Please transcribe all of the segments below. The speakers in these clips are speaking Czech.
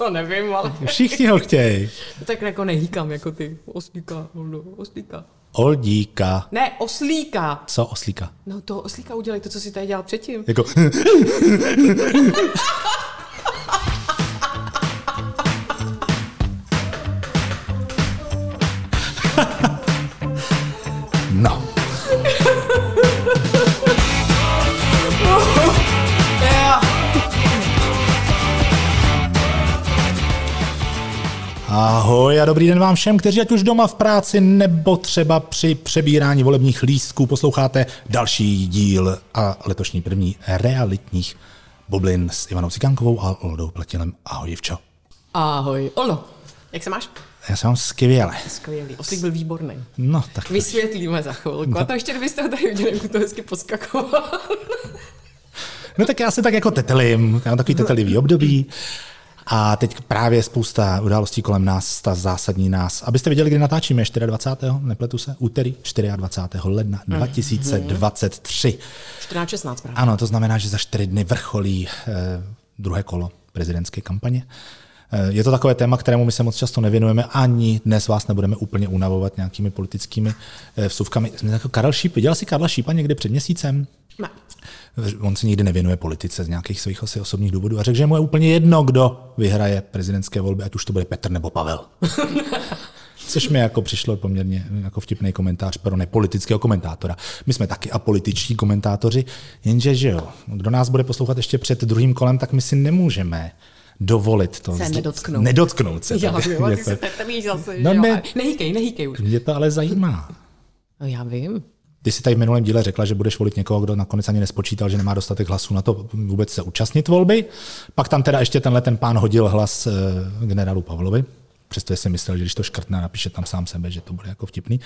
to nevím, ale... Všichni ho chtějí. tak jako nehýkám jako ty. Oslíka, Oldo, oslíka. Oldíka. Ne, oslíka. Co oslíka? No to oslíka udělej, to, co si tady dělal předtím. Jako... Ahoj a dobrý den vám všem, kteří ať už doma v práci nebo třeba při přebírání volebních lístků posloucháte další díl a letošní první realitních bublin s Ivanou Cikánkovou a Oldou Pletilem. Ahoj, Jivčo. Ahoj, Oldo. Jak se máš? Já se mám skvěle. Skvělý. Oslík byl výborný. No, tak Vysvětlíme za chvilku. A to ještě kdybyste ho tady viděli, jak to hezky poskakoval. No tak já se tak jako tetelím, já mám takový tetelivý období. A teď právě spousta událostí kolem nás, ta zásadní nás. Abyste viděli, kdy natáčíme, 24. nepletu se, úterý 24. ledna 2023. 14.16 právě. Ano, to znamená, že za čtyři dny vrcholí eh, druhé kolo prezidentské kampaně. Eh, Je to takové téma, kterému my se moc často nevěnujeme, ani dnes vás nebudeme úplně unavovat nějakými politickými eh, vsuvkami. Jako Karel Šíp, viděl jsi Karla Šípa někdy před měsícem? Ne. On se nikdy nevěnuje politice z nějakých svých asi osobních důvodů a řekl, že mu je úplně jedno, kdo vyhraje prezidentské volby, ať už to bude Petr nebo Pavel. Což mi jako přišlo poměrně jako vtipný komentář pro nepolitického komentátora. My jsme taky apolitiční komentátoři, jenže že jo, kdo nás bude poslouchat ještě před druhým kolem, tak my si nemůžeme dovolit to. Se nedotknout. Nedotknout se. Já vím, ty se zase. No ne. Nehýkej, nehýkej už. Mě to ale zajímá. No já vím. Ty jsi tady v minulém díle řekla, že budeš volit někoho, kdo nakonec ani nespočítal, že nemá dostatek hlasů na to vůbec se účastnit volby. Pak tam teda ještě tenhle ten pán hodil hlas eh, generálu Pavlovi, přestože si myslel, že když to škrtne a napíše tam sám sebe, že to bude jako vtipný.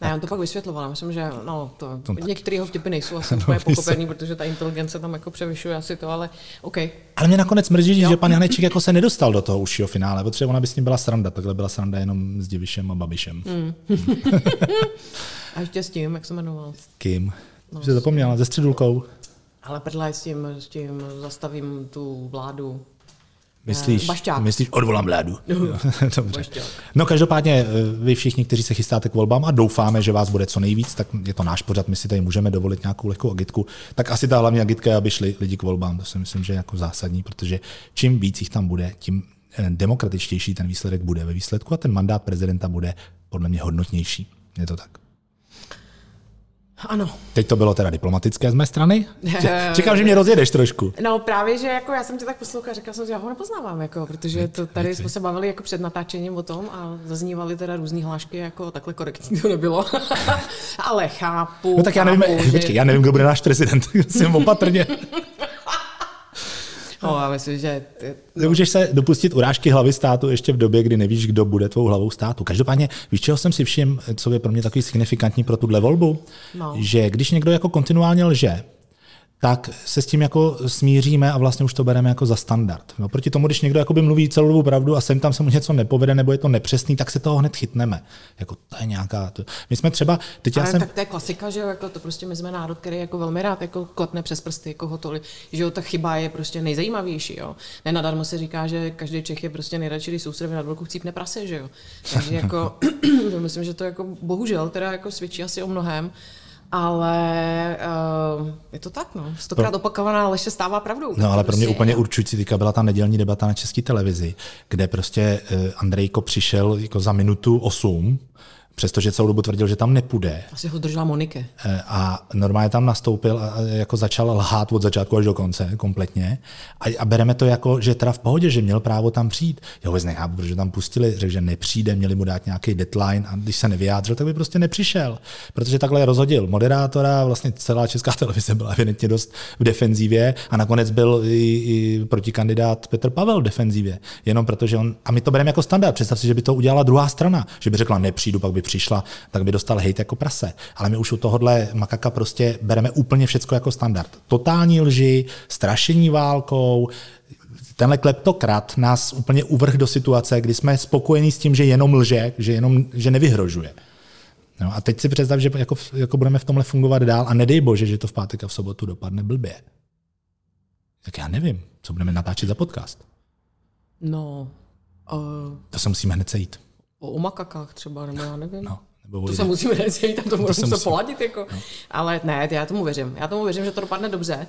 Ne, on to pak vysvětloval. Myslím, že no, to, To tak. některé jeho vtipy nejsou asi úplně pochopený, protože ta inteligence tam jako převyšuje asi to, ale OK. Ale mě nakonec mrzí, že pan Janeček jako se nedostal do toho užšího finále, protože ona by s ním byla sranda, takhle byla sranda jenom s Divišem a Babišem. Mm. A ještě s tím, jak se jmenoval. Kým? No, že zapomněla, se středulkou. Ale prdla, s tím, s tím zastavím tu vládu. Myslíš, Bašťák. myslíš odvolám vládu. Jo, Dobře. Bašťák. No každopádně eh, vy všichni, kteří se chystáte k volbám a doufáme, že vás bude co nejvíc, tak je to náš pořad, my si tady můžeme dovolit nějakou lehkou agitku. Tak asi ta hlavní agitka je, aby šli lidi k volbám. To si myslím, že je jako zásadní, protože čím víc jich tam bude, tím eh, demokratičtější ten výsledek bude ve výsledku a ten mandát prezidenta bude podle mě hodnotnější. Je to tak. Ano. Teď to bylo teda diplomatické z mé strany. Čekám, že mě rozjedeš trošku. No právě, že jako já jsem tě tak poslouchala, říkala jsem, že já ho nepoznávám, jako, protože to tady jsme se bavili jako před natáčením o tom a zaznívaly teda různé hlášky, jako takhle korektní to nebylo. Ale chápu. No tak já nevím, chápu, že- počkej, já nevím, kdo bude náš prezident. Jsem opatrně. No, já myslím, že ty, Nemůžeš se dopustit urážky hlavy státu ještě v době, kdy nevíš, kdo bude tvou hlavou státu. Každopádně, víš, čeho jsem si všiml, co je pro mě takový signifikantní pro tuhle volbu? No. Že když někdo jako kontinuálně lže, tak se s tím jako smíříme a vlastně už to bereme jako za standard. No, proti tomu, když někdo jakoby mluví celou dobu pravdu a sem tam se mu něco nepovede nebo je to nepřesný, tak se toho hned chytneme. Jako to je nějaká... To... My jsme třeba, teď já ale jsem... tak to je klasika, že jo, jako to prostě my jsme národ, který jako velmi rád jako klepne přes prsty, jako hotoli, že jo, ta chyba je prostě nejzajímavější, jo. Nenadarmo se říká, že každý Čech je prostě nejradši, když soustředí nad velkou chcípne prase, že jo. Takže jako, myslím, že to jako bohužel teda jako svědčí asi o mnohem, ale uh, je to tak, no. Stokrát opakovaná lež se stává pravdou. No ale pro mě Prostě úplně je. určující teďka byla ta nedělní debata na české televizi, kde prostě eh, Andrejko přišel jako za minutu 8, přestože celou dobu tvrdil, že tam nepůjde. Asi ho držela Monike. Eh, A normálně tam nastoupil a a jako začal lhát od začátku až do konce kompletně. A, a bereme to jako, že teda v pohodě, že měl právo tam přijít. Já vůbec nechápu, protože tam pustili, řekl, že nepřijde, měli mu dát nějaký deadline a když se nevyjádřil, tak by prostě nepřišel. Protože takhle rozhodil moderátora, vlastně celá česká televize byla evidentně dost v defenzívě a nakonec byl i, i protikandidát Petr Pavel v defenzívě. Jenom protože on, a my to bereme jako standard. Představ si, že by to udělala druhá strana, že by řekla nepřijdu, pak by přišla, tak by dostal hejt jako prase. Ale my už u tohohle makaka prostě bereme úplně všecko jako standard. Totální lži, strašení válkou, tenhle kleptokrat nás úplně uvrh do situace, kdy jsme spokojení s tím, že jenom lže, že, jenom, že nevyhrožuje. No a teď si představ, že jako, jako budeme v tomhle fungovat dál a nedej bože, že to v pátek a v sobotu dopadne blbě. Tak já nevím, co budeme natáčet za podcast. No, uh, To se musíme hned sejít. O, o makakách třeba, nebo já nevím. No, nebo To se musíme necít, tam to, to se musíme musí- poladit. Jako. No. Ale ne, já tomu věřím. Já tomu věřím, že to dopadne dobře.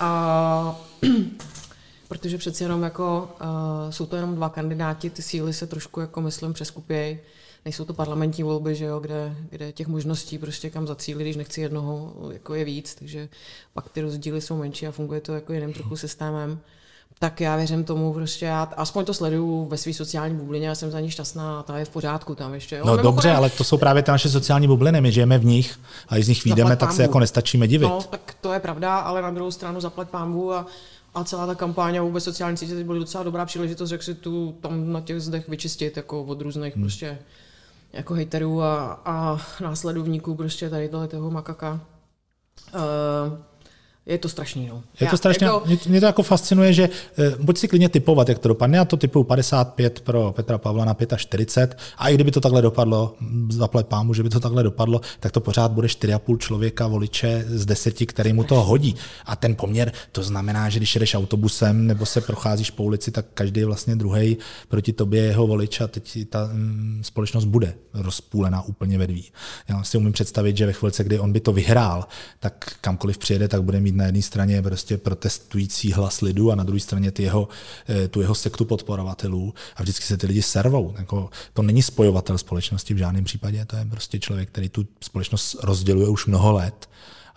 A, protože přeci jenom jako, uh, jsou to jenom dva kandidáti, ty síly se trošku, jako myslím, přeskupějí. Nejsou to parlamentní volby, že jo, kde, kde těch možností prostě kam zacílit, když nechci jednoho, jako je víc, takže pak ty rozdíly jsou menší a funguje to jako jiným trochu systémem. Tak já věřím tomu prostě, já aspoň to sleduju ve své sociální bublině, já jsem za ní šťastná a ta je v pořádku tam ještě. Jo. No Mimochodem- dobře, ale to jsou právě ty naše sociální bubliny, my žijeme v nich a když z nich vyjdeme, tak se jako nestačíme divit. No, tak to je pravda, ale na druhou stranu zaplať pámbu a, a celá ta kampaň a vůbec sociální sítě byly docela dobrá příležitost, jak si tu tam na těch zdech vyčistit jako od různých hmm. prostě jako hejterů a, a následovníků prostě tady tohle toho makaka. Uh, je to strašný, no. Je to strašně, Jako, mě, mě to jako fascinuje, že eh, buď si klidně typovat, jak to dopadne, já to typuju 55 pro Petra Pavla na 45 a i kdyby to takhle dopadlo, zaplať pámu, že by to takhle dopadlo, tak to pořád bude 4,5 člověka voliče z 10, který mu to hodí. A ten poměr, to znamená, že když jedeš autobusem nebo se procházíš po ulici, tak každý vlastně druhý proti tobě je jeho volič a teď ta mm, společnost bude rozpůlená úplně ve dví. Já si umím představit, že ve chvilce, kdy on by to vyhrál, tak kamkoliv přijede, tak bude mít na jedné straně prostě protestující hlas lidu a na druhé straně ty jeho, eh, tu jeho sektu podporovatelů a vždycky se ty lidi servou. Jako, to není spojovatel společnosti v žádném případě, to je prostě člověk, který tu společnost rozděluje už mnoho let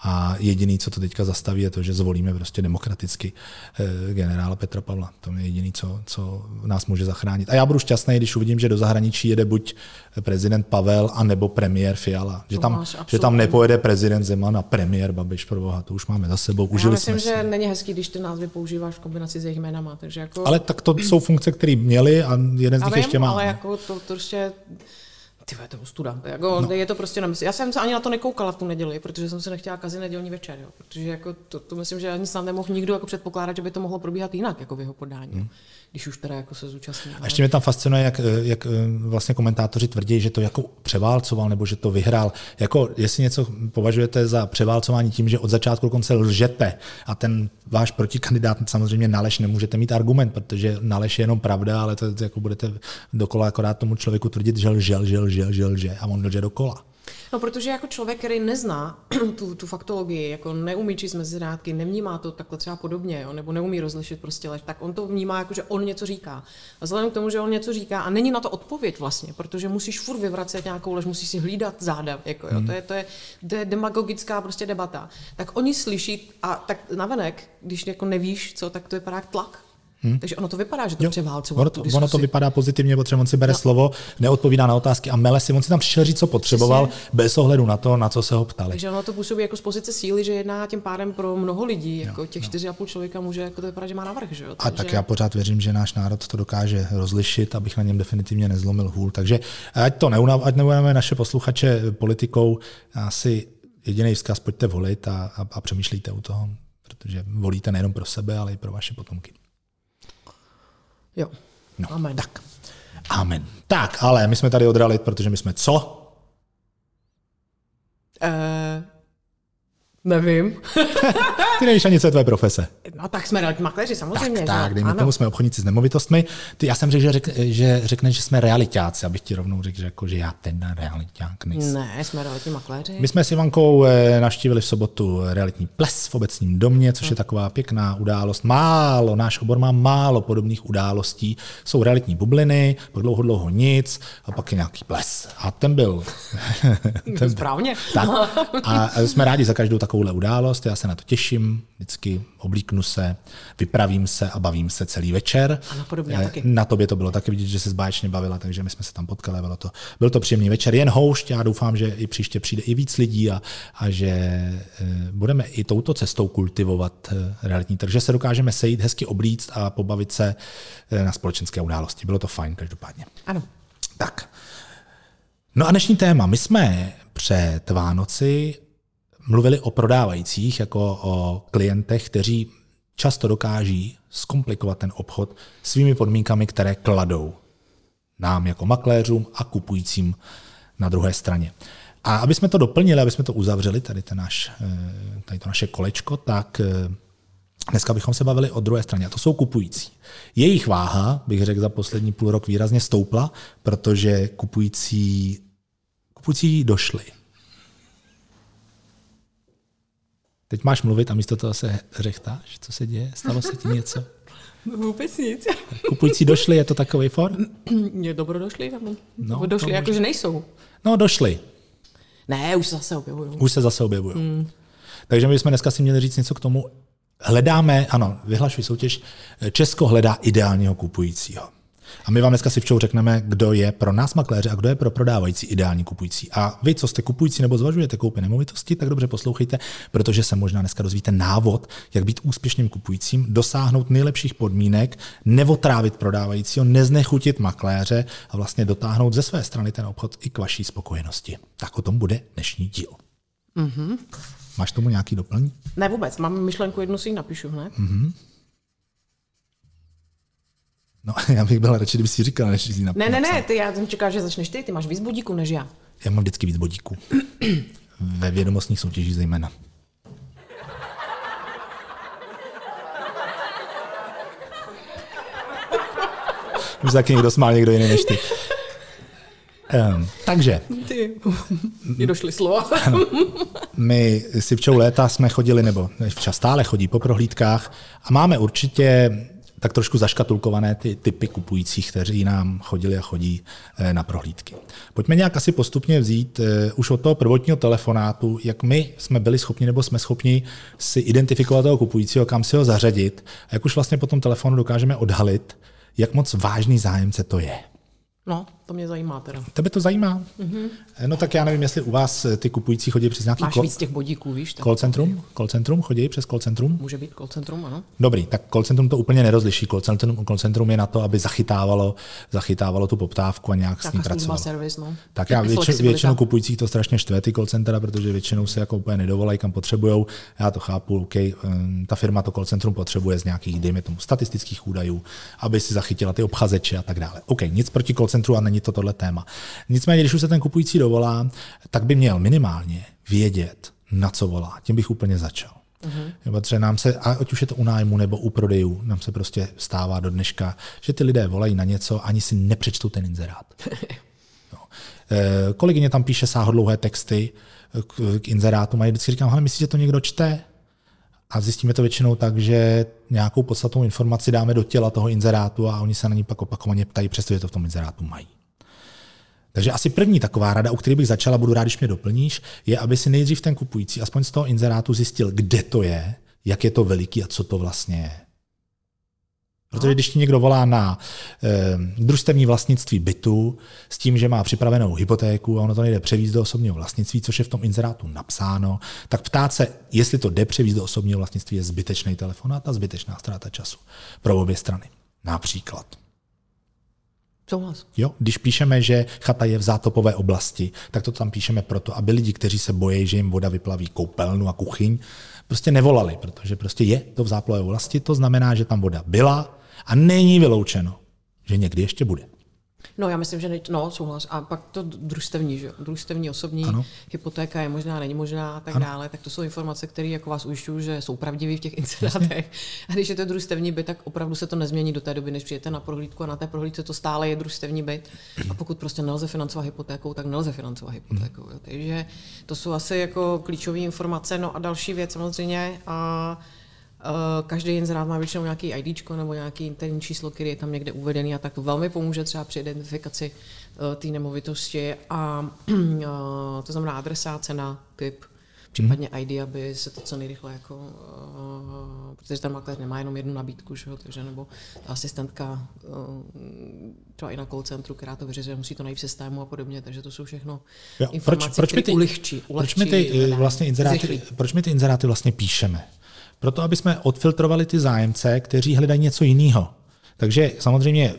a jediný, co to teďka zastaví, je to, že zvolíme prostě demokraticky eh, generála Petra Pavla. To je jediný, co, co nás může zachránit. A já budu šťastný, když uvidím, že do zahraničí jede buď prezident Pavel, anebo premiér Fiala. Že tam, že tam nepojede prezident Zeman a premiér Babiš, pro boha, to už máme za sebou, já užili myslím, jsme si. že není hezký, když ty názvy používáš v kombinaci s jejich jménama, takže jako... Ale tak to jsou funkce, které měli a jeden z Já nich ještě má. ale jako to, to prostě... Ty to ostuda. Jako, no. Je to prostě nemysl. Já jsem se ani na to nekoukala v tu neděli, protože jsem se nechtěla kazit nedělní večer. Jo. Protože jako to, to, myslím, že ani snad nemohl nikdo jako předpokládat, že by to mohlo probíhat jinak jako v jeho podání. Hmm. Když už teda jako se zúčastní. A ještě mě tam fascinuje, jak, jak eh, vlastně komentátoři tvrdí, že to jako převálcoval nebo že to vyhrál. Jako, jestli něco považujete za převálcování tím, že od začátku do konce lžete a ten váš protikandidát samozřejmě na lež nemůžete mít argument, protože na lež je jenom pravda, ale to, to jako budete dokola akorát tomu člověku tvrdit, že lže, lže, lže, lže, lže a on lže dokola. No, protože jako člověk, který nezná tu, tu faktologii, jako neumí číst mezi řádky, nevnímá to takhle třeba podobně, jo, nebo neumí rozlišit prostě lež, tak on to vnímá jako, že on něco říká. A vzhledem k tomu, že on něco říká a není na to odpověď vlastně, protože musíš furt vyvracet nějakou lež, musíš si hlídat záda, jako jo, Hmm. to, je, to, je, to je demagogická prostě debata. Tak oni slyší a tak navenek, když jako nevíš co, tak to vypadá jak tlak. Hmm. Takže ono to vypadá, že to převálcovalo. Ono to, ono to vypadá pozitivně, protože on si bere no. slovo, neodpovídá na otázky a mele si, on si tam přišel říct, co potřeboval, Přesně. bez ohledu na to, na co se ho ptali. Takže ono to působí jako z pozice síly, že jedná tím pádem pro mnoho lidí, jako těch 4,5 člověka může jako to vypadat, že má navrh, že jo? A tak já pořád věřím, že náš národ to dokáže rozlišit, abych na něm definitivně nezlomil hůl. Takže ať to neunav, ať neunavíme naše posluchače politikou, asi jediný vzkaz, pojďte volit a, a, a přemýšlejte u toho, protože volíte nejenom pro sebe, ale i pro vaše potomky. Jo. No, Amen. Tak. Amen. Tak, ale my jsme tady od realit, protože my jsme co? Eh, nevím. Ty nevíš ani, co je tvoje profese. No tak jsme realitní makléři, samozřejmě. Tak, tak, dejme ano. tomu, jsme obchodníci s nemovitostmi. Ty, já jsem řekl, že, řek, že řekneš, že jsme realitáci, abych ti rovnou řekl, že, jako, že já ten realiták nejsem. Ne, jsme realitní makléři. My jsme s Ivankou eh, navštívili v sobotu realitní ples v obecním domě, což je taková pěkná událost. Málo, náš obor má málo podobných událostí. Jsou realitní bubliny, pak dlouho, dlouho nic a pak je nějaký ples. A ten byl... ten Správně. Tak. A jsme rádi za každou takovouhle událost, já se na to těším, vždycky oblíknu se, vypravím se a bavím se celý večer. Ano, podobně, Eh, taky. Na tobě to bylo taky vidět, že se zbáječně bavila, takže my jsme se tam potkali, bylo to, byl to příjemný večer. Jen houšť, já doufám, že i příště přijde i víc lidí a, a že eh, budeme i touto cestou kultivovat eh, realitní trh, že se dokážeme sejít, hezky oblíct a pobavit se na společenské události. Bylo to fajn každopádně. Ano. Tak. No a dnešní téma. My jsme před Vánoci mluvili o prodávajících, jako o klientech, kteří často dokáží zkomplikovat ten obchod svými podmínkami, které kladou nám jako makléřům a kupujícím na druhé straně. A aby jsme to doplnili, aby jsme to uzavřeli, tady, ten náš, eh, tady to naše kolečko, tak eh, Dneska bychom se bavili o druhé straně, a to jsou kupující. Jejich váha, bych řekl, za poslední půl rok výrazně stoupla, protože kupující, kupující došli. Teď máš mluvit a místo toho se řechtáš. Co se děje? Stalo se ti něco? Vůbec nic. Kupující došli, je to takový for? Je dobro došli, tam. No, No, došli, jakože nejsou. No, došli. Ne, už se zase objevují. Už se zase objevují. Mm. Takže my jsme dneska si měli říct něco k tomu. Hledáme, ano, vyhlašuji soutěž, Česko hledá ideálního kupujícího. A my vám dneska si včou řekneme, kdo je pro nás makléře a kdo je pro prodávající ideální kupující. A vy, co jste kupující nebo zvažujete koupit nemovitosti, tak dobře poslouchejte, protože se možná dneska dozvíte návod, jak být úspěšným kupujícím, dosáhnout nejlepších podmínek, nevotrávit prodávajícího, neznechutit makléře a vlastně dotáhnout ze své strany ten obchod i k vaší spokojenosti. Tak o tom bude dnešní díl. Mm-hmm. Máš tomu nějaký doplň? Ne vůbec, mám myšlenku, jednu si ji napíšu hned. No, já bych byl radši, kdyby si říkal, než si ji Ne, ne, ne, ty, já jsem čekal, že začneš ty, ty máš víc budíků než já. Já mám vždycky víc bodíků. Ve vědomostních soutěžích zejména. Už taky někdo smál, někdo jiný než ty. Um, takže Ty, mi došly slova. my si včou léta jsme chodili, nebo včas stále chodí po prohlídkách a máme určitě tak trošku zaškatulkované ty typy kupujících, kteří nám chodili a chodí eh, na prohlídky. Pojďme nějak asi postupně vzít eh, už od toho prvotního telefonátu, jak my jsme byli schopni nebo jsme schopni si identifikovat toho kupujícího, kam si ho zařadit a jak už vlastně po tom telefonu dokážeme odhalit, jak moc vážný zájemce to je. No, to mě zajímá teda. Tebe to zajímá? Mm-hmm. No tak já nevím, jestli u vás ty kupující chodí přes nějaký Máš call, víc těch bodíků, víš? Tak call centrum? Call centrum chodí přes call centrum? Může být call centrum, ano. Dobrý, tak call centrum to úplně nerozliší. Call centrum, call centrum je na to, aby zachytávalo, zachytávalo tu poptávku a nějak s ní Taká služba, pracovalo. servis, no. Tak já větši, většinou kupujících to strašně štve ty call centra, protože většinou se jako úplně nedovolají, kam potřebují. Já to chápu, OK, um, ta firma to call centrum potřebuje z nějakých, dejme tomu, statistických údajů, aby si zachytila ty obchazeče a tak dále. OK, nic proti call centru a není to tohle téma. Nicméně, když už se ten kupující dovolá, tak by měl minimálně vědět, na co volá. Tím bych úplně začal. Mm-hmm. Protože nám se, a ať už je to u nájmu nebo u prodejů, nám se prostě stává do dneška, že ty lidé volají na něco, ani si nepřečtou ten inzerát. Jo. Eh, Kolegyně tam píše sáhodlouhé texty k, k inzerátům a vždycky říkám, hele, myslíš, že to někdo čte? A zjistíme to většinou tak, že nějakou podstatnou informaci dáme do těla toho inzerátu a oni se na ní pak opakovaně ptají, přestože to v tom inzerátu mají. Takže asi první taková rada, u které bych začala, budu rád, když mě doplníš, je, aby si nejdřív ten kupující aspoň z toho inzerátu zjistil, kde to je, jak je to veliký a co to vlastně je. Protože když ti někdo volá na eh, družstevní vlastnictví bytu s tím, že má připravenou hypotéku a ono to nejde převízt do osobního vlastnictví, což je v tom inzerátu napsáno, tak ptát se, jestli to jde převízt do osobního vlastnictví, je zbytečný telefonát a zbytečná ztráta času pro obě strany. Například. Souhlas. Jo, když píšeme, že chata je v zátopové oblasti, tak to tam píšeme proto, aby lidi, kteří se bojí, že jim voda vyplaví koupelnu a kuchyň, prostě nevolali, protože prostě je to v záplavové oblasti, to znamená, že tam voda byla a není vyloučeno, že někdy ještě bude. No, já myslím, že ne, no, souhlas. A pak to družstevní, že? Družstevní osobní Ano. hypotéka je možná, není možná a tak ano. dále. Tak to jsou informace, které jako vás ujišťují, že jsou pravdivé v těch incidentech. A když je to družstevní byt, tak opravdu se to nezmění do té doby, než přijete na prohlídku a na té prohlídce to stále je družstevní byt. A pokud prostě nelze financovat hypotékou, tak nelze financovat hypotékou. Jo? Takže to jsou asi jako klíčové informace. No a další věc samozřejmě. A každý inzerát má většinou nějaký ID nebo nějaký interní číslo, který je tam někde uvedený a tak to velmi pomůže třeba při identifikaci uh, té nemovitosti a uh, to znamená adresa, cena, typ, případně ID, aby se to co nejrychle jako, uh, protože ten makléř nemá jenom jednu nabídku, že jo, takže nebo ta asistentka uh, třeba i na call centru, která to vyřizuje, musí to najít v systému a podobně, takže to jsou všechno Jo, informace, proč, proč, my ty, ulehčí, proč my ulehčí ty eh, vlastně inzeráty, proč my ty inzeráty vlastně píšeme? Proto, aby jsme odfiltrovali ty zájemce, kteří hledají něco jiného. Takže samozřejmě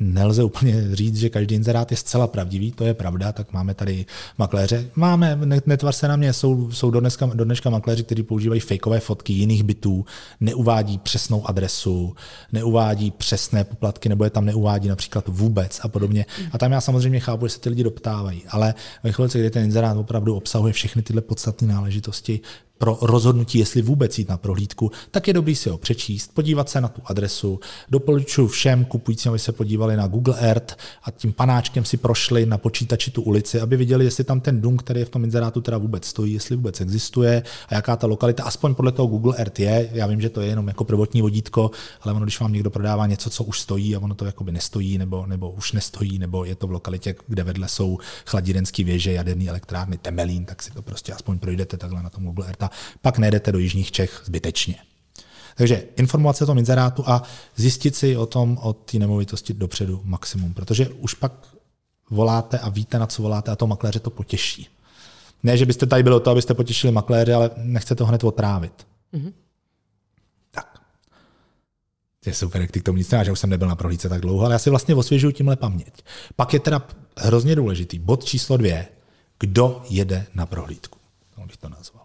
nelze úplně říct, že každý inzerát je zcela pravdivý, to je pravda, tak máme tady makléře. Máme, ne- netvar se na mě, jsou, jsou do, dneska, do dneška makléři, kteří používají fejkové fotky jiných bytů, neuvádí přesnou adresu, neuvádí přesné poplatky, nebo je tam neuvádí například vůbec a podobně. A tam já samozřejmě chápu, že se ty lidi doptávají, ale ve chvíli, kdy ten inzerát opravdu obsahuje všechny tyhle podstatné náležitosti, pro rozhodnutí, jestli vůbec jít na prohlídku, tak je dobrý si ho přečíst, podívat se na tu adresu. Doporučuji všem kupujícím, aby se podívali na Google Earth a tím panáčkem si prošli na počítači tu ulici, aby viděli, jestli tam ten dům, který je v tom inzerátu, teda vůbec stojí, jestli vůbec existuje a jaká ta lokalita, aspoň podle toho Google Earth je. Já vím, že to je jenom jako prvotní vodítko, ale ono, když vám někdo prodává něco, co už stojí a ono to jakoby nestojí, nebo, nebo už nestojí, nebo je to v lokalitě, kde vedle jsou chladirenské věže, jaderné elektrárny, Temelín, tak si to prostě aspoň projdete takhle na tom Google Earth a pak nejdete do jižních Čech zbytečně. Takže informovat se o tom inzerátu a zjistit si o tom od té nemovitosti dopředu maximum, protože už pak voláte a víte, na co voláte a to makléře to potěší. Ne, že byste tady bylo to, abyste potěšili makléře, ale nechcete to hned otrávit. Mm-hmm. Tak. To je super, jak ty k tomu nic nemáš, že už jsem nebyl na prohlídce tak dlouho, ale já si vlastně osvěžuju tímhle paměť. Pak je teda hrozně důležitý bod číslo dvě. Kdo jede na prohlídku? Tak bych to nazval.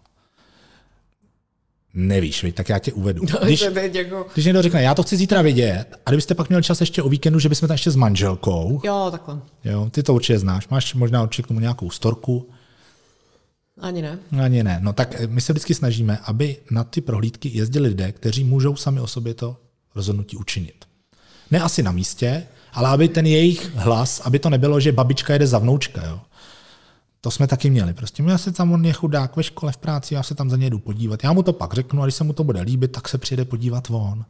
Nevíš, víš, tak já tě uvedu. No, Když, jako... když někdo řekne, já to chci zítra vidět, a kdybyste pak měl čas ještě o víkendu, že bychom tam ještě s manželkou. Jo, takhle. Jo, ty to určitě znáš. Máš možná určitě k tomu nějakou storku. Ani ne. Ani ne. No tak my se vždycky snažíme, aby na ty prohlídky jezdili lidé, kteří můžou sami o sobě to rozhodnutí učinit. Ne asi na místě, ale aby ten jejich hlas, aby to nebylo, že babička jede za vnoučka. Jo. To jsme taky měli. Prostě já se tam, on je chudák ve škole, v práci, já se tam za něj jdu podívat. Já mu to pak řeknu, a když se mu to bude líbit, tak se přijde podívat von.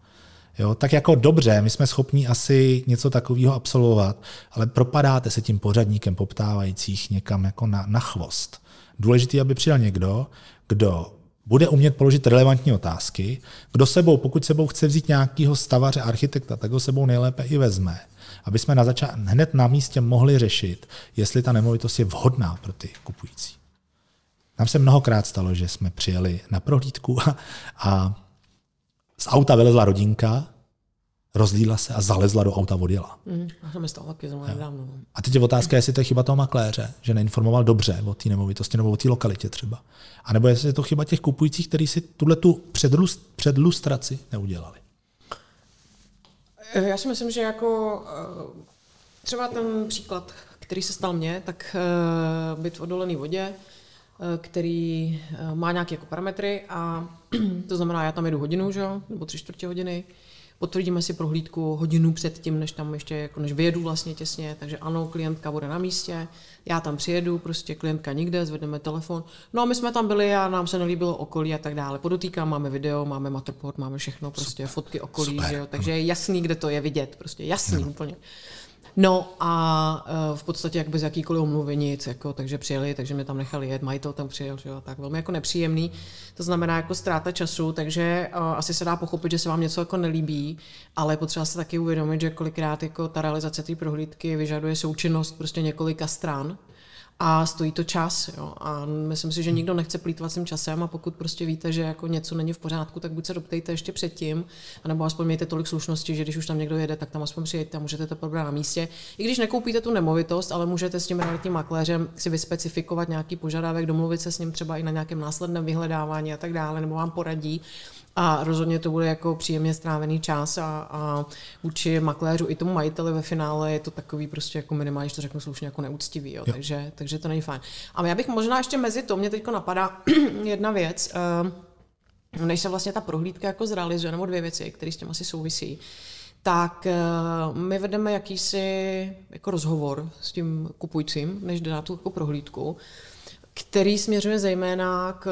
Jo, tak jako dobře, my jsme schopni asi něco takového absolvovat, ale propadáte se tím pořadníkem poptávajících někam jako na, na chvost. Důležité, aby přijel někdo, kdo bude umět položit relevantní otázky, kdo sebou, pokud sebou chce vzít nějakého stavaře, architekta, tak ho sebou nejlépe i vezme aby jsme na začát, hned na místě mohli řešit, jestli ta nemovitost je vhodná pro ty kupující. Nám se mnohokrát stalo, že jsme přijeli na prohlídku a, a z auta vylezla rodinka, rozlíla se a zalezla do auta odjela. Mm, a to mi stalo taky nedávno. No. A teď je otázka, jestli to je chyba toho makléře, že neinformoval dobře o té nemovitosti nebo o té lokalitě třeba. A nebo jestli je to chyba těch kupujících, kteří si tuhle tu předlustraci neudělali. Eh, já si myslím, že jako eh, třeba ten příklad, který se stal mně, tak eh, byt v odolený vodě, který má nějaké jako parametry a to znamená, já tam jedu hodinu, že jo, nebo tři čtvrtě hodiny, potvrdíme si prohlídku hodinu před tím, než tam ještě, jako než vyjedu vlastně těsně, takže ano, klientka bude na místě, já tam přijedu, prostě klientka nikde, zvedneme telefon. No a my jsme tam byli a nám se nelíbilo okolí a tak dále. Podotýkám, máme video, máme matterport, máme všechno, prostě Super. fotky okolí, Super. že jo, takže je jasný, kde to je vidět, prostě jasný ano. úplně. No a uh, v podstatě jak bez jakýkoliv omluvy nic, jako, takže přijeli, takže mě tam nechali jet, majitel tam přijel, že jo, tak velmi jako nepříjemný. To znamená jako ztráta času, takže uh, asi se dá pochopit, že se vám něco jako nelíbí, ale potřeba se taky uvědomit, že kolikrát jako ta realizace té prohlídky vyžaduje součinnost prostě několika stran a stojí to čas. Jo. A myslím si, že nikdo nechce plítvat tím časem a pokud prostě víte, že jako něco není v pořádku, tak buď se doptejte ještě předtím, anebo aspoň mějte tolik slušnosti, že když už tam někdo jede, tak tam aspoň přijďte a můžete to probrat na místě. I když nekoupíte tu nemovitost, ale můžete s tím realitním makléřem si vyspecifikovat nějaký požadavek, domluvit se s ním třeba i na nějakém následném vyhledávání a tak dále, nebo vám poradí a rozhodně to bude jako příjemně strávený čas a, a vůči makléřu i tomu majiteli ve finále je to takový prostě jako minimálně, to řeknu slušně, jako neúctivý, jo. Jo. Takže, takže to není fajn. A já bych možná ještě mezi to, mě teď napadá jedna věc, uh, než se vlastně ta prohlídka jako zrealizuje, nebo dvě věci, které s tím asi souvisí, tak uh, my vedeme jakýsi jako rozhovor s tím kupujícím, než jde na tu jako prohlídku který směřuje zejména k,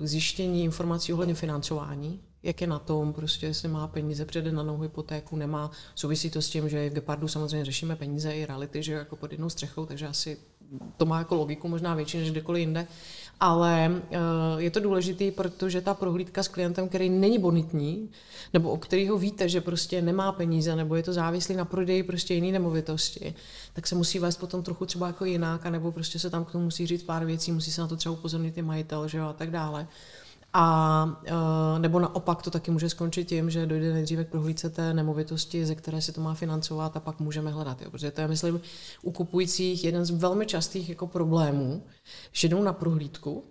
k zjištění informací ohledně financování, jak je na tom, prostě jestli má peníze, přede na novou hypotéku, nemá. Souvisí to s tím, že v Gepardu samozřejmě řešíme peníze i reality, že jako pod jednou střechou, takže asi to má jako logiku možná větší než kdekoliv jinde. Ale eh, je to důležité, protože ta prohlídka s klientem, který není bonitní, nebo o kterého víte, že prostě nemá peníze, nebo je to závislý na prodeji prostě jiné nemovitosti, tak se musí vést potom trochu třeba jako jinak, nebo prostě se tam k tomu musí říct pár věcí, musí se na to třeba upozornit i majitel, že jo, a tak dále. A e, nebo naopak to taky může skončit tím, že dojde nejdříve k prohlídce té nemovitosti, ze které se to má financovat a pak můžeme hledat. Jo. Protože to je, myslím, u kupujících jeden z velmi častých jako problémů, že jdou na prohlídku,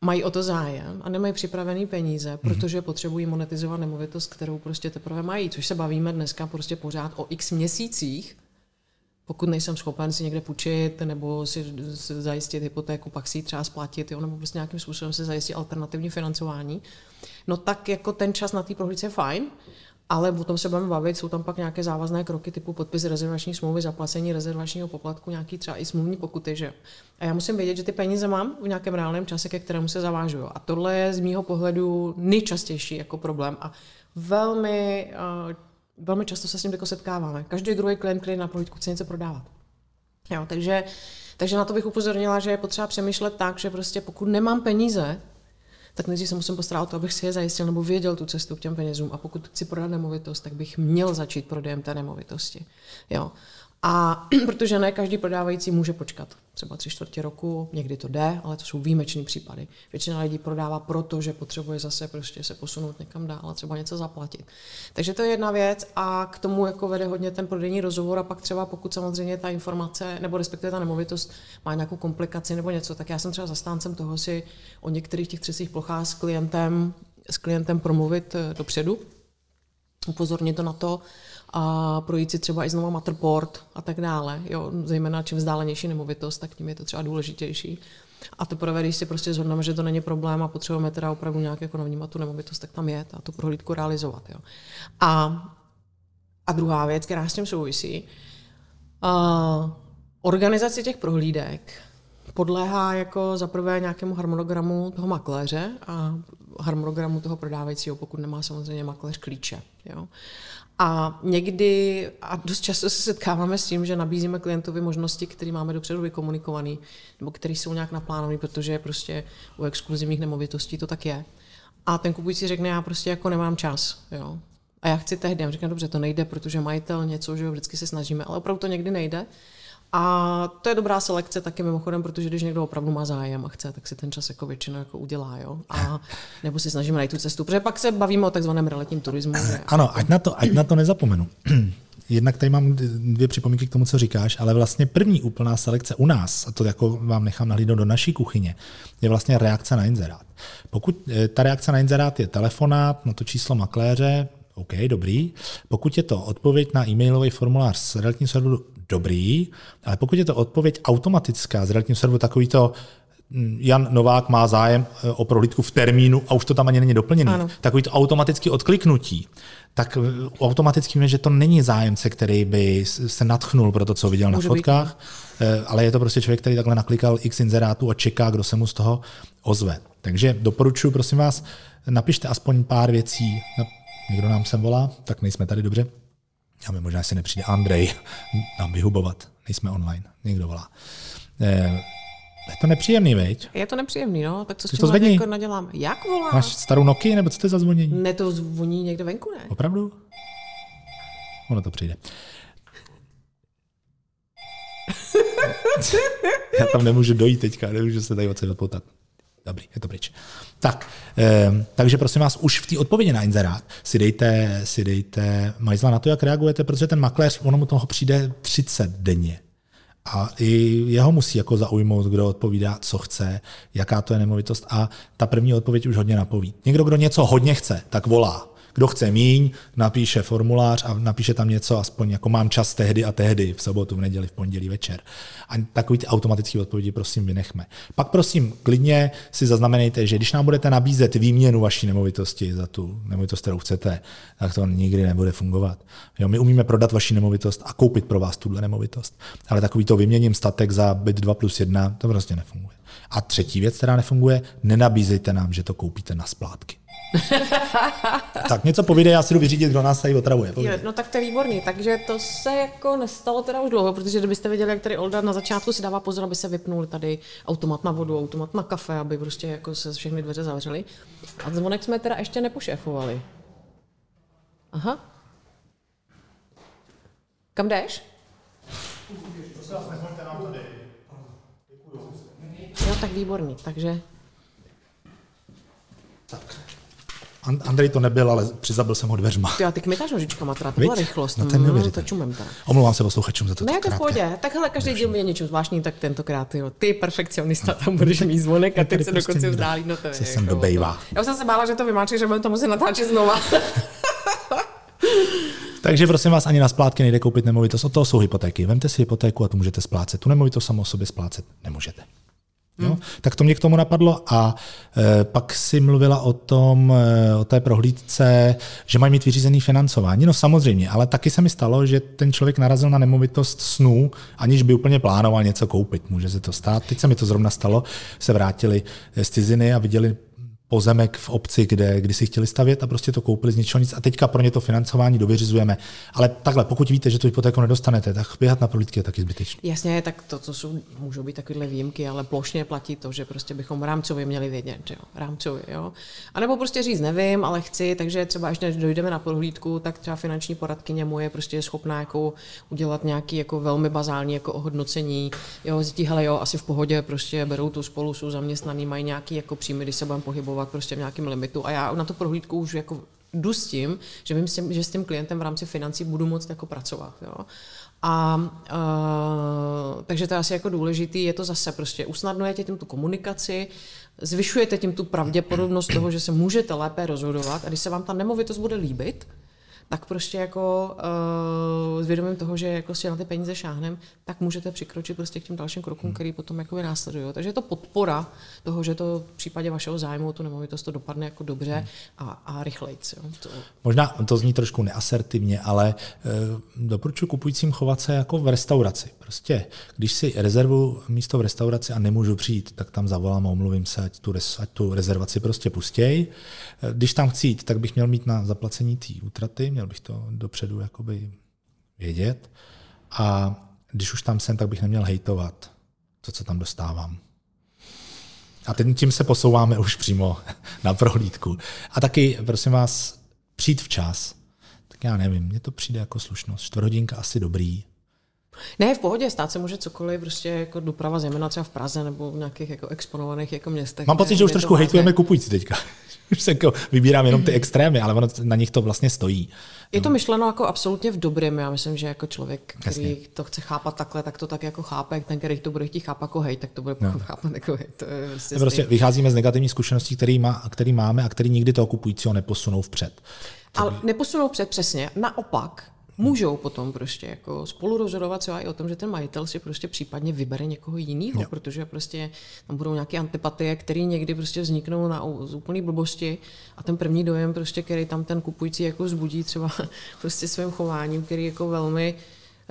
mají o to zájem a nemají připravený peníze, mm protože potřebují monetizovat nemovitost, kterou prostě teprve mají, což se bavíme dneska prostě pořád o x měsících, pokud nejsem schopen si někde půjčit nebo si, zajistit hypotéku, pak si ji třeba splatit, jo, nebo prostě nějakým způsobem si zajistit alternativní financování, no tak jako ten čas na té prohlídce je fajn, ale o tom se budeme bavit, jsou tam pak nějaké závazné kroky typu podpis rezervační smlouvy, zaplacení rezervačního poplatku, nějaký třeba i smluvní pokuty. Že? A já musím vědět, že ty peníze mám v nějakém reálném čase, ke kterému se zavážu. A tohle je z mýho pohledu nejčastější jako problém. A velmi, uh, velmi často se s tím jako setkáváme. Každý druhý klient, který na prohlídku chce něco prodávat. Jo, takže, takže na to bych upozornila, že je potřeba přemýšlet tak, že prostě pokud nemám peníze, tak nejdřív se musím postarat o to, abych si je zajistil nebo věděl tu cestu k těm penězům. A pokud chci prodat nemovitost, tak bych měl začít prodejem té nemovitosti. Jo. A protože ne každý prodávající může počkat třeba tři čtvrtě roku, někdy to jde, ale to jsou výjimečné případy. Většina lidí prodává proto, že potřebuje zase prostě se posunout někam dál a třeba něco zaplatit. Takže to je jedna věc a k tomu jako vede hodně ten prodejní rozhovor a pak třeba pokud samozřejmě ta informace nebo respektive ta nemovitost má nějakou komplikaci nebo něco, tak já jsem třeba zastáncem toho si o některých těch třecích plochách s klientem, s klientem promluvit eh, dopředu, upozornit to na to, a projít si třeba i znovu Matterport a tak dále. Jo, zejména čím vzdálenější nemovitost, tak tím je to třeba důležitější. A teprve, když si prostě zhodneme, že to není problém a potřebujeme teda opravdu nějak jako navnímat tu nemovitost, tak tam je a tu prohlídku realizovat. Jo. A, a druhá věc, která s tím souvisí, a, organizace těch prohlídek podléhá jako za prvé nějakému harmonogramu toho makléře a harmonogramu toho prodávajícího, pokud nemá samozřejmě makléř klíče. Jo. A někdy, a dost často se setkáváme s tím, že nabízíme klientovi možnosti, které máme dopředu vykomunikované, nebo které jsou nějak naplánované, protože prostě u exkluzivních nemovitostí to tak je. A ten kupující řekne, já prostě jako nemám čas. Jo. A já chci tehdy. Já říkám, dobře, to nejde, protože majitel něco, že jo, vždycky se snažíme, ale opravdu to někdy nejde. A to je dobrá selekce taky mimochodem, protože když někdo opravdu má zájem a chce, tak si ten čas jako většinou jako udělá, jo. A nebo si snažíme najít tu cestu, protože pak se bavíme o takzvaném realitním turismu. Že? Ano, ať na to, ať na to nezapomenu. Jednak tady mám dvě připomínky k tomu, co říkáš, ale vlastně první úplná selekce u nás, a to jako vám nechám nahlídnout do naší kuchyně, je vlastně reakce na inzerát. Pokud eh, ta reakce na inzerát je telefonát na to číslo makléře, OK, dobrý. Pokud je to odpověď na e-mailový formulář z realitního serveru, dobrý, ale pokud je to odpověď automatická z realitního serveru, takový to, hm, Jan Novák má zájem eh, o prohlídku v termínu a už to tam ani není doplněné. Takový to automaticky odkliknutí. Tak eh, automaticky víme, že to není zájemce, který by se natchnul pro to, co viděl Může na fotkách, být. Eh, ale je to prostě člověk, který takhle naklikal x inzerátů a čeká, kdo se mu z toho ozve. Takže doporučuji, prosím vás, napište aspoň pár věcí. Někdo nám sem volá, tak nejsme tady dobře. Já mi možná si nepřijde Andrej nám vyhubovat. Nejsme online. Někdo volá. Eh, je to nepříjemný, veď? Je to nepříjemný, no. Tak co s tím to jako naděláme? Jak volá? Máš starou Nokia, nebo co to je za zvonění? Ne, to zvoní někde venku, ne? Opravdu? Ono to přijde. Já tam nemůžu dojít teďka, nemůžu se tady odsaď odpoutat. Dobrý, je to pryč. Tak, eh, takže prosím vás, už v té odpovědi na inzerát si dejte, si dejte majzla na to, jak reagujete, protože ten makléř, ono mu toho přijde 30 denně. A i jeho musí jako zaujmout, kdo odpovídá, co chce, jaká to je nemovitost. A ta první odpověď už hodně napoví. Někdo, kdo něco hodně chce, tak volá. Kdo chce míň, napíše formulář a napíše tam něco, aspoň jako mám čas tehdy a tehdy, v sobotu, v neděli, v pondělí večer. A takový ty automatické odpovědi prosím vynechme. Pak prosím, klidně si zaznamenejte, že když nám budete nabízet výměnu vaší nemovitosti za tu nemovitost, kterou chcete, tak to nikdy nebude fungovat. Jo, my umíme prodat vaši nemovitost a koupit pro vás tuhle nemovitost. Ale takový to vyměním statek za byt 2 plus 1, to prostě nefunguje. A třetí věc, která nefunguje, nenabízejte nám, že to koupíte na splátky. tak něco povíde, já si jdu vyřídit, kdo nás tady otravuje. Jo, no tak to je výborný, takže to se jako nestalo teda už dlouho, protože kdybyste viděli, jak tady Olda na začátku si dává pozor, aby se vypnul tady automat na vodu, automat na kafe, aby prostě jako se všechny dveře zavřely. A zvonek jsme teda ještě nepošéfovali. Aha. Kam jdeš? Jo, tak výborný, takže... Tak. Andrej to nebyl, ale přizabil jsem ho dveřma. Ty, a ty kmitáš nožičkama, teda to byla rychlost. No, ten no, to čumem teda. Omlouvám se posluchačům za to. Ne, to v pohodě. Tak hele, každý díl je něčím zvláštní, tak tentokrát jo. Ty perfekcionista tam budeš mít zvonek a ty se prostě dokonce vzdálí. No to je. Se jsem dobejvá. Já jsem se bála, že to vymáčeš, že budeme to muset natáčet znova. Takže prosím vás, ani na splátky nejde koupit nemovitost, od toho jsou hypotéky. Vemte si hypotéku a tu můžete splácet. Tu nemovitost samo o sobě splácet nemůžete. Jo? Hmm. Tak to mě k tomu napadlo a e, pak si mluvila o tom, e, o té prohlídce, že mají mít vyřízený financování. No samozřejmě, ale taky se mi stalo, že ten člověk narazil na nemovitost snů, aniž by úplně plánoval něco koupit. Může se to stát. Teď se mi to zrovna stalo, se vrátili z ciziny a viděli pozemek v obci, kde, kdy si chtěli stavět a prostě to koupili z ničeho nic a teďka pro ně to financování dovyřizujeme. Ale takhle, pokud víte, že tu hypotéku nedostanete, tak běhat na prohlídky je taky zbytečné. Jasně, tak to, to jsou, můžou být takovéhle výjimky, ale plošně platí to, že prostě bychom rámcově měli vědět, že jo, rámcově, jo. A nebo prostě říct, nevím, ale chci, takže třeba až než dojdeme na prohlídku, tak třeba finanční poradkyně moje prostě je schopná jako udělat nějaký jako velmi bazální jako ohodnocení, jo, zjistí, hele jo, asi v pohodě, prostě berou tu spolu, jsou zaměstnaný, mají nějaký jako příjmy, když se budeme pohybovat fungovat prostě v nějakém limitu a já na tu prohlídku už jako jdu s tím, že vím, s tím, že s tím klientem v rámci financí budu moct jako pracovat. Jo. A uh, takže to je asi jako důležitý, je to zase prostě usnadňujete tím tu komunikaci, zvyšujete tím tu pravděpodobnost toho, že se můžete lépe rozhodovat a když se vám ta nemovitost bude líbit, tak prostě jako uh, s vědomím toho, že jako si na ty peníze šáhnem, tak můžete přikročit prostě k těm dalším krokům, hmm. který potom jako následují. Takže je to podpora toho, že to v případě vašeho zájmu tu nemovitost to dopadne jako dobře hmm. a, a rychleji. To... Možná to zní trošku neasertivně, ale uh, doporučuji kupujícím chovat se jako v restauraci. Prostě, když si rezervu místo v restauraci a nemůžu přijít, tak tam zavolám a omluvím se, ať tu, ať tu rezervaci prostě pustěj. Když tam chci jít, tak bych měl mít na zaplacení té útraty, měl bych to dopředu jakoby vědět. A když už tam jsem, tak bych neměl hejtovat to, co tam dostávám. A teď tím se posouváme už přímo na prohlídku. A taky, prosím vás, přijít včas. Tak já nevím, mně to přijde jako slušnost. Čtvrthodinka asi dobrý. Ne, v pohodě, stát se může cokoliv, prostě jako doprava zejména třeba v Praze nebo v nějakých jako exponovaných jako městech. Mám pocit, že už trošku hejtujeme kupující teďka. už se jako vybírám jenom ty extrémy, ale ono na nich to vlastně stojí. Je to myšleno jako absolutně v dobrém. Já myslím, že jako člověk, který Jasně. to chce chápat takhle, tak to tak jako chápe. Ten, který to bude chtít chápat jako hej, tak to bude no. chápat jako hej. To je prostě, prostě vycházíme z negativních zkušeností, který, má, který máme a který nikdy toho kupujícího neposunou vpřed. Ale neposunou vpřed přesně. Naopak, můžou potom prostě jako spolu rozhodovat třeba i o tom, že ten majitel si prostě případně vybere někoho jiného, jo. protože prostě tam budou nějaké antipatie, které někdy prostě vzniknou na z úplný blbosti a ten první dojem prostě, který tam ten kupující jako zbudí třeba prostě svým chováním, který jako velmi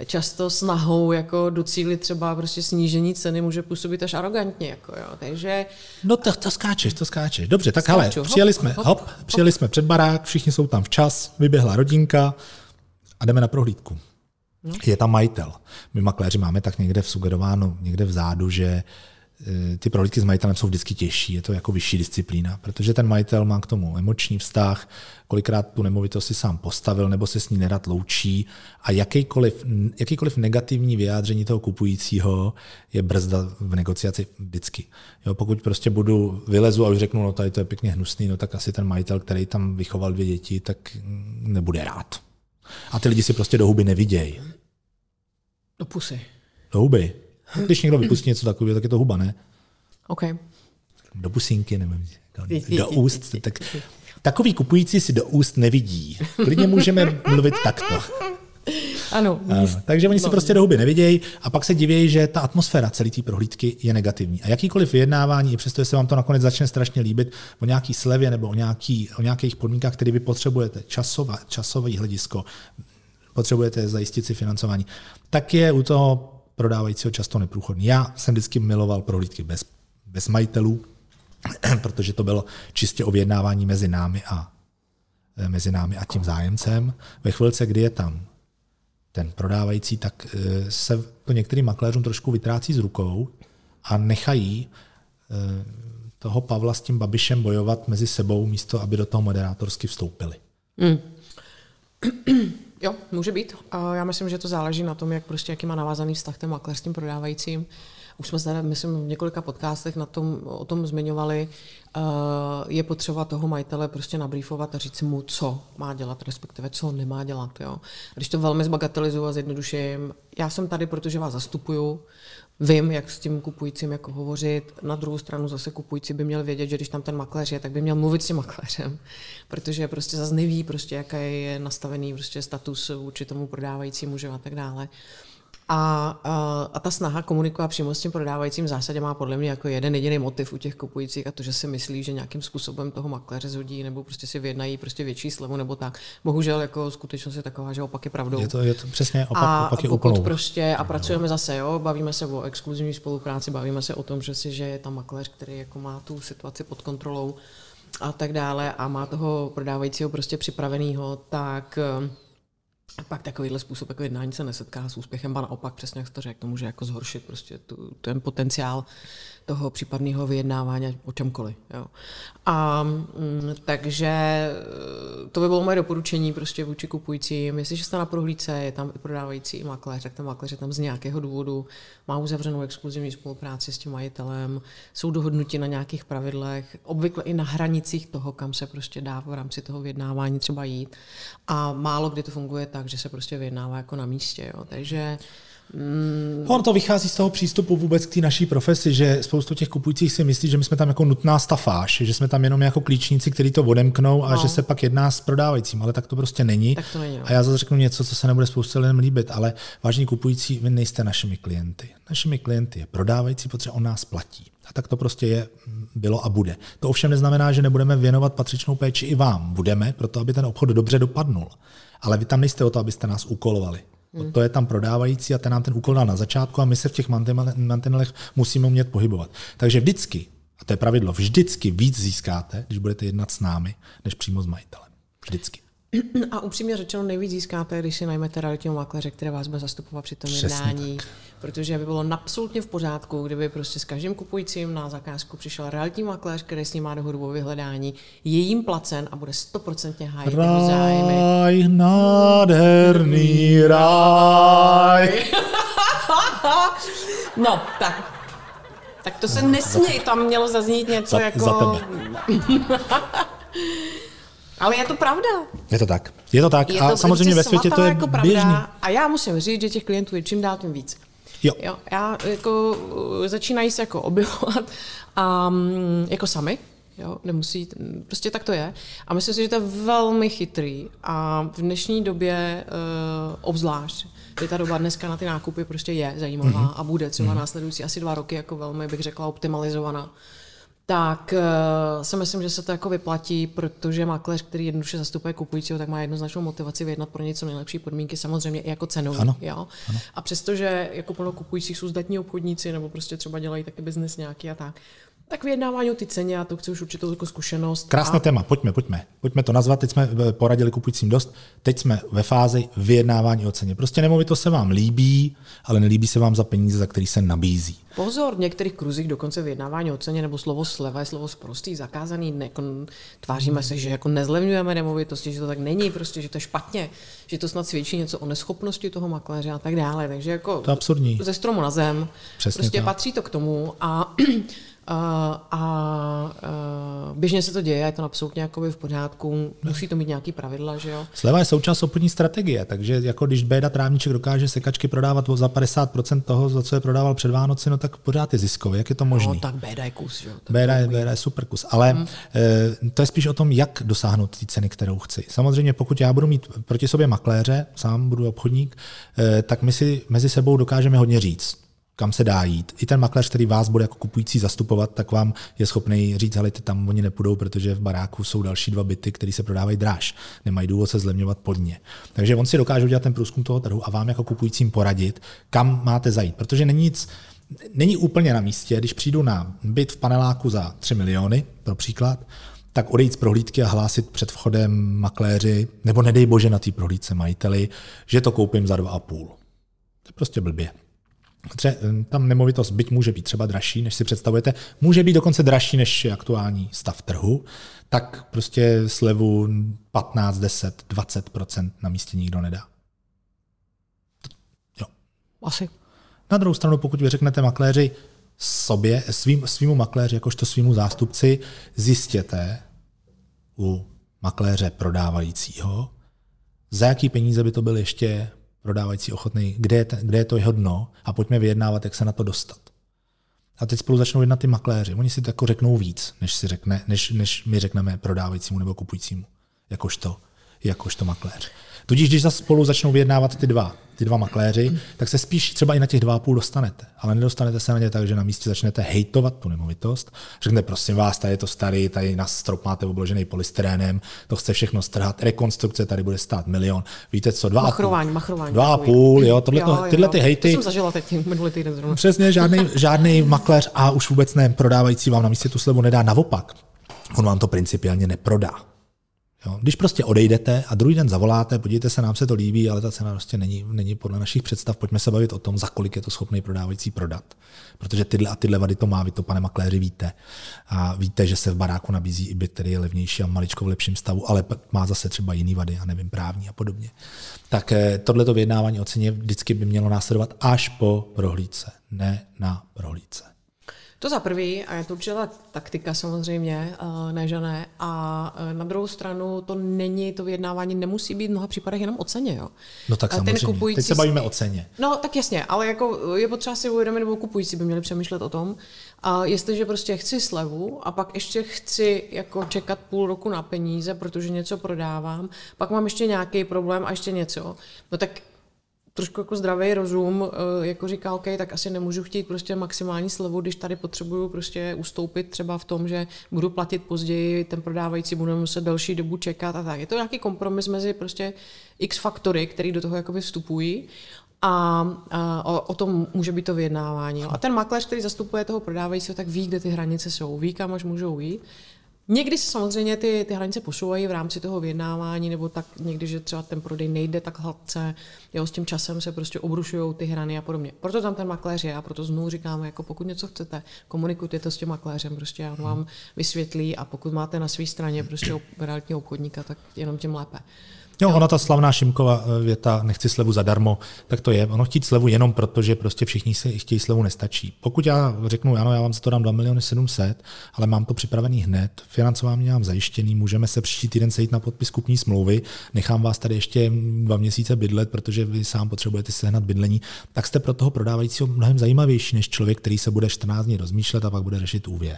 často snahou jako docílit třeba prostě snížení ceny může působit až arrogantně. Jako jo. Takže... No to, to skáčeš, to skáčeš. Dobře, tak Skáču, hele, přijeli hop, jsme, hop, hop, přijeli hop. jsme před barák, všichni jsou tam včas, vyběhla rodinka, a jdeme na prohlídku. No. Je tam majitel. My makléři máme tak někde vsugerováno, někde vzadu, že e, ty prohlídky s majitelem jsou vždycky těžší, je to jako vyšší disciplína, protože ten majitel má k tomu emoční vztah, kolikrát tu nemovitost si sám postavil nebo se s ní nerad loučí a jakýkoliv, jakýkoliv negativní vyjádření toho kupujícího je brzda v negociaci vždycky. Jo, pokud prostě budu, vylezu a už řeknu, no tady to je pěkně hnusný, no tak asi ten majitel, který tam vychoval dvě děti, tak nebude rád. A ty lidi si prostě do huby nevidějí. Do pusy. Do huby. Když někdo vypustí něco takového, tak je to huba, ne? OK. Do pusinky, nebo do úst. Tak, takový kupující si do úst nevidí. Klidně můžeme mluvit takto. Ano. ano. Takže oni si prostě do huby nevidějí a pak se divějí, že ta atmosféra celé té prohlídky je negativní. A jakýkoliv vyjednávání, i přesto, že se vám to nakonec začne strašně líbit o nějaký slevě nebo o, nějaký, o nějakých podmínkách, které vy potřebujete, časové, časové hledisko, potřebujete zajistit si financování, tak je u toho prodávajícího často neprůchodný. Já jsem vždycky miloval prohlídky bez, bez majitelů, protože to bylo čistě o vyjednávání mezi námi a mezi námi a tím zájemcem. Ve chvilce, kdy je tam ten prodávající, tak eh, se to některým makléřům trošku vytrácí z rukou a nechají eh, toho Pavla s tím Babišem bojovat mezi sebou, místo aby do toho moderátorsky vstoupili. Mm. Jo, může být. Já myslím, že to záleží na tom, jak prostě, jaký má navázaný vztah ten makléř s tím prodávajícím. Už jsme se, myslím, v několika podcastech na tom, o tom zmiňovali. Uh, je potřeba toho majitele prostě nabrýfovat a říct mu, co má dělat, respektive co nemá dělat. Jo. Když to velmi zbagatelizuju a zjednoduším, já jsem tady, protože vás zastupuju, vím, jak s tím kupujícím jako hovořit. Na druhou stranu zase kupující by měl vědět, že když tam ten makléř je, tak by měl mluvit s tím makléřem, protože prostě zase neví, prostě, jaký je nastavený prostě status vůči tomu prodávajícímu že a tak dále. A, a, a ta snaha komunikovat přímo s tím prodávajícím v zásadě má podle mě jako jeden jediný motiv u těch kupujících a to, že si myslí, že nějakým způsobem toho makléře zhodí nebo prostě si vyjednají prostě větší slevu nebo tak. Bohužel jako skutečnost je taková, že opak je pravdou. Je to, je to přesně opak, a opak je pokud úplnou. prostě, a pracujeme zase, jo, bavíme se o exkluzivní spolupráci, bavíme se o tom, že si, že je tam makléř, který jako má tu situaci pod kontrolou a tak dále a má toho prodávajícího prostě připravenýho, tak a pak takovýhle způsob jako jednání se nesetká s úspěchem, a naopak přesně jak to řekl, to může jako zhoršit prostě tu, ten potenciál toho případného vyjednávání o čemkoliv. Jo. A mm, takže eh, to by bylo moje doporučení prostě vůči kupujícím. Jestliže jste na prohlídce, je tam i prodávající i makléř, tak ten makléř je tam z nějakého důvodu, má uzavřenou exkluzivní spolupráci s tím majitelem, jsou dohodnuti na nějakých pravidlech, obvykle i na hranicích toho, kam se prostě dá v rámci toho vyjednávání třeba jít. A málo kdy to funguje tak, že se prostě vyjednává jako na místě. Jo. Takže Mm. On to vychází z toho přístupu vůbec k té naší profesi, že spoustu těch kupujících si myslí, že my jsme tam jako nutná stafáž, že jsme tam jenom jako klíčníci, kteří to odemknou a no. že se pak jedná s prodávajícím, ale tak to prostě není. Tak to není no. A já zase řeknu něco, co se nebude spoustu lidem líbit, ale vážní kupující, vy nejste našimi klienty. Našimi klienty je prodávající, protože on nás platí. A tak to prostě je, bylo a bude. To ovšem neznamená, že nebudeme věnovat patřičnou péči i vám. Budeme, proto aby ten obchod dobře dopadnul. Ale vy tam nejste o to, abyste nás úkolovali. Hmm. To je tam prodávající a ten nám ten úkol dá na začátku a my se v těch mantinelech musíme umět pohybovat. Takže vždycky, a to je pravidlo, vždycky víc získáte, když budete jednat s námi, než přímo s majitelem. Vždycky. A upřímně řečeno nejvíc získáte, když si najmete realitního makléře, které vás bude zastupovat při tom jednání. Protože by bylo absolutně v pořádku, kdyby prostě s každým kupujícím na zakázku přišel realitní makléř, který s ním má dohodu o vyhledání, je jim placen a bude stoprocentně hájit jeho zájmy. Ráj, nádherný ráj. no, tak. Tak to se nesměj, tam mělo zaznít něco za, jako... Za tebe. Ale je to pravda. Je to tak. Je to tak. Je to a samozřejmě ve světě to je jako běžný. Pravda. A já musím říct, že těch klientů je čím dál tím víc. Jo. jo. Já jako uh, začínají se jako objevovat a um, jako sami, Jo, nemusí, prostě tak to je. A myslím si, že to je velmi chytrý a v dnešní době uh, obzvlášť, kdy ta doba dneska na ty nákupy prostě je zajímavá mm-hmm. a bude třeba mm-hmm. následující asi dva roky jako velmi, bych řekla, optimalizovaná tak uh, si myslím, že se to jako vyplatí, protože makléř, který jednoduše zastupuje kupujícího, tak má jednoznačnou motivaci vyjednat pro něco nejlepší podmínky, samozřejmě i jako cenový. Ano, jo? Ano. A přestože jako plno kupujících jsou zdatní obchodníci nebo prostě třeba dělají taky biznes nějaký a tak, tak vyjednávání o ty ceně, a to chci už určitou jako zkušenost. Krásné a... téma, pojďme, pojďme. Pojďme to nazvat, teď jsme eh, poradili kupujícím dost, teď jsme ve fázi vyjednávání o ceně. Prostě nemovitost se vám líbí, ale nelíbí se vám za peníze, za který se nabízí. Pozor, v některých kruzích dokonce vyjednávání o ceně nebo slovo sleva je slovo zprostý, zakázaný. Ne, jako, tváříme se, že jako nezlevňujeme nemovitosti, že to tak není, prostě, že to je špatně, že to snad svědčí něco o neschopnosti toho makléře a tak dále. Takže jako to je absurdní. ze stromu na zem. Přesně prostě to. patří to k tomu a a, a, a běžně se to děje, je to absolutně jakoby v pořádku, musí to mít nějaký pravidla, že jo? Sleva je součást obchodní strategie, takže jako když Béda Trávníček dokáže sekačky prodávat za 50% toho, za co je prodával před Vánoci, no tak pořád je ziskový, jak je to možné? No tak Béda je kus, jo? Béda je, Béda je super kus, ale hmm. e, to je spíš o tom, jak dosáhnout ty ceny, kterou chci. Samozřejmě pokud já budu mít proti sobě makléře, sám budu obchodník, e, tak my si mezi sebou dokážeme hodně říct kam se dá jít. I ten makléř, který vás bude jako kupující zastupovat, tak vám je schopný říct, ale ty tam oni nepůjdou, protože v baráku jsou další dva byty, které se prodávají dráž. Nemají důvod se zlevňovat pod ně. Takže on si dokáže udělat ten průzkum toho trhu a vám jako kupujícím poradit, kam máte zajít. Protože není nic, není úplně na místě, když přijdu na byt v paneláku za 3 miliony, pro příklad, tak odejít z prohlídky a hlásit před vchodem makléři, nebo nedej bože na té prohlídce majiteli, že to koupím za 2,5. To je prostě blbě. Tře, tam nemovitost byť může být třeba dražší, než si představujete, může být dokonce dražší než aktuální stav trhu, tak prostě slevu 15, 10, 20% na místě nikdo nedá. Jo. Asi. Na druhou stranu, pokud vy řeknete makléři sobě, svým, svýmu makléři, jakožto svýmu zástupci, zjistěte u makléře prodávajícího, za jaký peníze by to byl ještě prodávající ochotný, kde je, kde je to jeho dno a pojďme vyjednávat, jak se na to dostat. A teď spolu začnou jednat ty makléři. Oni si to jako řeknou víc, než, si řekne, než, než my řekneme prodávajícímu nebo kupujícímu, jakožto, jakožto makléř. Tudíž, když zase spolu začnou vyjednávat ty dva, ty dva makléři, tak se spíš třeba i na těch dva a půl dostanete. Ale nedostanete se na ně tak, že na místě začnete hejtovat tu nemovitost. Řeknete, prosím vás, tady je to starý, tady na strop máte obložený polystyrénem, to chce všechno strhat, rekonstrukce tady bude stát milion. Víte co, dva machrování, a půl. Machrování, dva a půl, jo, tohle, jo, tyhle jo. ty hejty. To jsem zažila teď minulý týden zrovna. Přesně, žádný, žádný makléř a už vůbec ne prodávající vám na místě tu slevu nedá. Naopak, on vám to principiálně neprodá. Jo. Když prostě odejdete a druhý den zavoláte, podívejte se, nám se to líbí, ale ta cena prostě není, není podle našich představ, pojďme se bavit o tom, za kolik je to schopný prodávající prodat. Protože tyhle a tyhle vady to má, vy to, pane makléři, víte. A víte, že se v baráku nabízí i byt, který je levnější a maličko v lepším stavu, ale má zase třeba jiný vady, a nevím, právní a podobně. Tak eh, tohleto vyjednávání o ceně vždycky by mělo následovat až po prohlídce, ne na prohlídce. To za prvý, a je to určitá taktika samozřejmě, eh, ne že ne. A eh, na druhou stranu to není, to vyjednávání nemusí být v mnoha případech jenom o ceně. Jo. No tak samozřejmě, Ten kupující, teď se bavíme o ceně. No tak jasně, ale jako je potřeba si uvědomit, nebo kupující by měli přemýšlet o tom, a jestliže prostě chci slevu a pak ještě chci jako čekat půl roku na peníze, protože něco prodávám, pak mám ještě nějaký problém a ještě něco, no tak trošku jako zdravý rozum eh, jako říká, OK, tak asi nemůžu chtít prostě maximální slevu, když tady potřebuju prostě ustoupit třeba v tom, že budu platit později, ten prodávající bude muset delší dobu čekat a tak. Je to nějaký kompromis mezi prostě x faktory, které do toho jakoby vstupují a, a o, o tom může být to vyjednávání. A ten makléř, který zastupuje toho prodávajícího, tak ví, kde ty hranice jsou, ví, kam až můžou jít. Někdy se samozřejmě ty, ty hranice posouvají v rámci toho vyjednávání, nebo tak někdy, že třeba ten prodej nejde tak hladce, jo, s tím časem se prostě obrušují ty hrany a podobně. Proto tam ten makléř je a proto znovu říkáme, jako pokud něco chcete, komunikujte to s tím makléřem, prostě on vám vysvětlí a pokud máte na své straně prostě realitního obchodníka, tak jenom tím lépe. Jo, ona ta slavná Šimkova eh, věta, nechci slevu zadarmo, tak to je. Ono chtít slevu jenom proto, že prostě všichni si chtějí slevu nestačí. Pokud já řeknu, ano, já vám za to dám 2 miliony 700, ale mám to připravený hned, financování mám zajištěný, můžeme se příští týden sejít na podpis kupní smlouvy, nechám vás tady ještě dva měsíce bydlet, protože vy sám potřebujete sehnat bydlení, tak jste pro toho prodávajícího mnohem zajímavější než člověk, který se bude 14 dní rozmýšlet a pak bude řešit úvěr.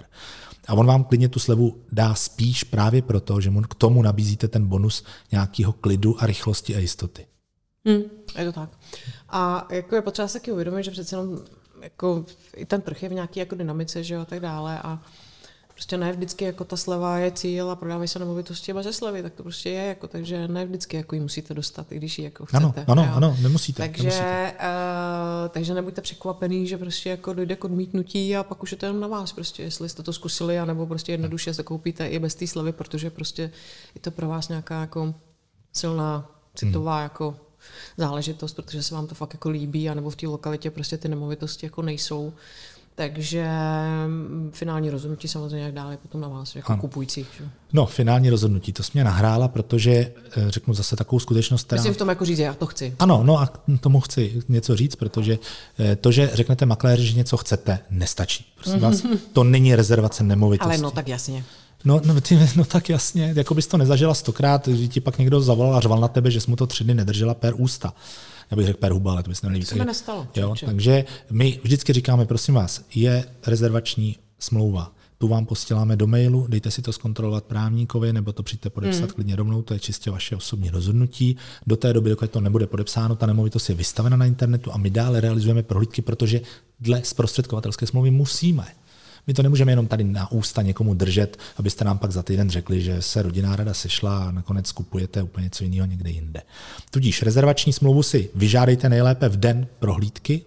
A on vám klidně tu slevu dá spíš právě proto, že mu k tomu nabízíte ten bonus nějakého klidu a rychlosti a jistoty. Hmm, je to tak. A jako je potřeba se taky uvědomit, že přece jenom jako i ten trh je v nějaké jako dynamice, že jo, a tak dále. A Prostě ne vždycky jako ta sleva je cíl a prodávají se nemovitosti bez slevy, tak to prostě je, jako, takže ne vždycky jako ji musíte dostat, i když ji jako chcete. Ano, ano, jo. ano nemusíte. Takže, nemusíte. Uh, takže nebuďte překvapený, že prostě jako dojde k odmítnutí a pak už je to jenom na vás, prostě, jestli jste to zkusili, anebo prostě jednoduše se koupíte i bez té slevy, protože prostě je to pro vás nějaká jako silná citová hmm. jako záležitost, protože se vám to fakt jako líbí, anebo v té lokalitě prostě ty nemovitosti jako nejsou takže mm, finální rozhodnutí samozřejmě jak dále potom na vás, jako ano. kupujících. Že? No, finální rozhodnutí, to jsi mě nahrála, protože eh, řeknu zase takovou skutečnost, která... Myslím v tom jako říct, já to chci. Ano, no a tomu chci něco říct, protože eh, to, že řeknete makléři, že něco chcete, nestačí. Prosím vás, to není rezervace nemovitosti. Ale no tak jasně. No, no, ty, no tak jasně, jako bys to nezažila stokrát, že ti pak někdo zavolal a řval na tebe, že jsi mu to tři dny nedržela per ústa já bych řekl per huba, ale to by se nelíbí. To se nestalo. Jo, takže my vždycky říkáme, prosím vás, je rezervační smlouva. Tu vám posíláme do mailu, dejte si to zkontrolovat právníkovi, nebo to přijďte podepsat hmm. klidně rovnou, to je čistě vaše osobní rozhodnutí. Do té doby, dokud to nebude podepsáno, ta nemovitost je vystavena na internetu a my dále realizujeme prohlídky, protože dle zprostředkovatelské smlouvy musíme. My to nemůžeme jenom tady na ústa někomu držet, abyste nám pak za týden řekli, že se rodinná rada sešla a nakonec kupujete úplně něco jiného někde jinde. Tudíž rezervační smlouvu si vyžádejte nejlépe v den prohlídky,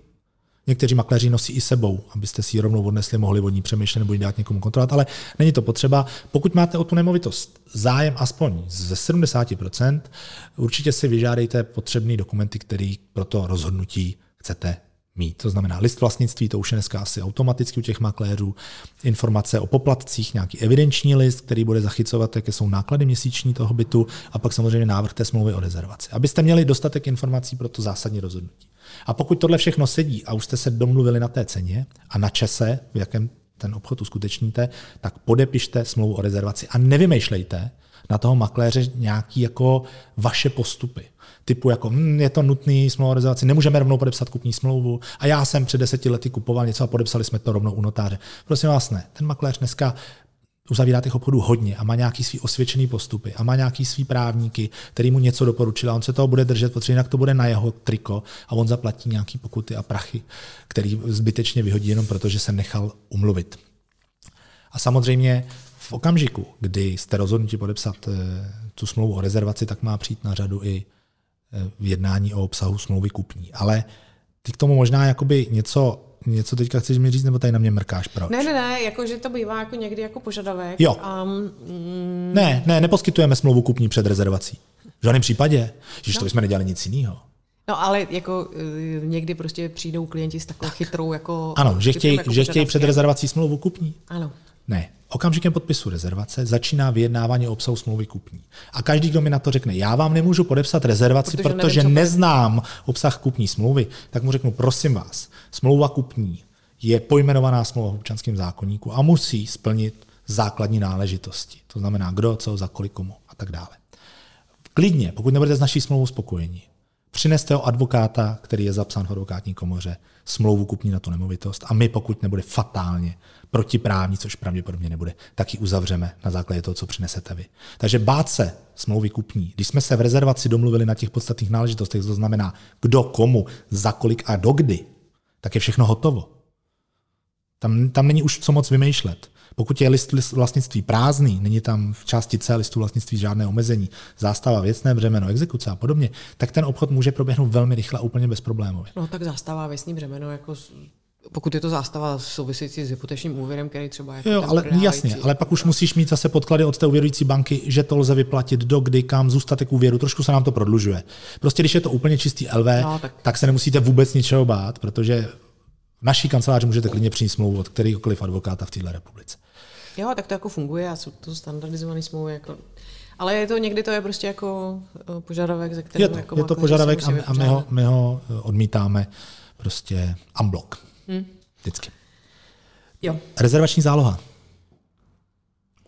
Někteří makléři nosí i sebou, abyste si ji rovnou odnesli, mohli od ní přemýšlet nebo ji dát někomu kontrolovat, ale není to potřeba. Pokud máte o tu nemovitost zájem aspoň ze 70%, určitě si vyžádejte potřebné dokumenty, které pro to rozhodnutí chcete mít. To znamená list vlastnictví, to už je dneska asi automaticky u těch makléřů, informace o poplatcích, nějaký evidenční list, který bude zachycovat, jaké jsou náklady měsíční toho bytu a pak samozřejmě návrh té smlouvy o rezervaci. Abyste měli dostatek informací pro to zásadní rozhodnutí. A pokud tohle všechno sedí a už jste se domluvili na té ceně a na čase, v jakém ten obchod uskutečníte, tak podepište smlouvu o rezervaci a nevymýšlejte na toho makléře nějaký jako vaše postupy. Typu jako, hm, je to nutný rezervaci, nemůžeme rovnou podepsat kupní smlouvu a já jsem před deseti lety kupoval něco a podepsali jsme to rovnou u notáře. Prosím vás ne, ten makléř dneska uzavírá těch obchodů hodně a má nějaký svý osvědčený postupy a má nějaký svý právníky, který mu něco doporučil a on se toho bude držet, protože jinak to bude na jeho triko a on zaplatí nějaký pokuty a prachy, který zbytečně vyhodí jenom proto, že se nechal umluvit. A samozřejmě v okamžiku, kdy jste rozhodnutí podepsat eh, tu smlouvu o rezervaci, tak má přijít na řadu i eh, v jednání o obsahu smlouvy kupní. Ale ty k tomu možná jakoby něco něco teďka chceš mi říct, nebo tady na mě mrkáš, proč? Ne, ne, ne, jako, že to bývá jako někdy jako požadavek. Jo. Um, ne, ne, neposkytujeme smlouvu kupní před rezervací. V žádném případě. Že no. to bychom nedělali nic jiného. No ale jako eh, někdy prostě přijdou klienti s takovou chytrou jako... Ano, že chtějí, jako že chtějí před rezervací smlouvu kupní. Ano. Ne. Okamžikem podpisu rezervace začíná vyjednávání o obsahu smlouvy kupní. A každý, kdo mi na to řekne, já vám nemůžu podepsat rezervaci, protože, protože nevím, neznám obsah kupní smlouvy, tak mu řeknu, prosím vás, smlouva kupní je pojmenovaná smlouva v občanském zákonníku a musí splnit základní náležitosti. To znamená, kdo, co, za kolik, komu a tak dále. Klidně, pokud nebudete s naší smlouvou spokojeni, přineste ho advokáta, který je zapsán v advokátní komoře, smlouvu kupní na tu nemovitost a my, pokud nebude fatálně protiprávní, což pravděpodobně nebude, tak ji uzavřeme na základě toho, co přinesete vy. Takže bát se smlouvy kupní. Když jsme se v rezervaci domluvili na těch podstatných náležitostech, to znamená kdo, komu, za kolik a dokdy, tak je všechno hotovo. Tam, tam není už co moc vymýšlet. Pokud je list, list vlastnictví prázdný, není tam v části C listu vlastnictví žádné omezení, zástava věcné břemeno, exekuce a podobně, tak ten obchod může proběhnout velmi rychle a úplně bezproblémově. No tak zástava věcný břemeno jako pokud je to zástava související s hypotečním úvěrem, který třeba jako Jo, ale jasně, ale pak už musíš mít zase podklady od té uvěrující banky, že to lze vyplatit do kdy, kam zůstatek úvěru, trošku se nám to prodlužuje. Prostě když je to úplně čistý LV, no, tak... tak se nemusíte vůbec ničeho bát, protože v naší kanceláři můžete klidně přinést smlouvu od kterýkoliv advokáta v této republice. Jo, tak to jako funguje a jsou to standardizované smlouvy. Jako... Ale je to někdy to je prostě jako eh, požadavek, ze kterého je to, jako je to požadavek a, a my, ho, my ho eh, odmítáme prostě unblock. Hmm. Vždycky. Jo. Rezervační záloha.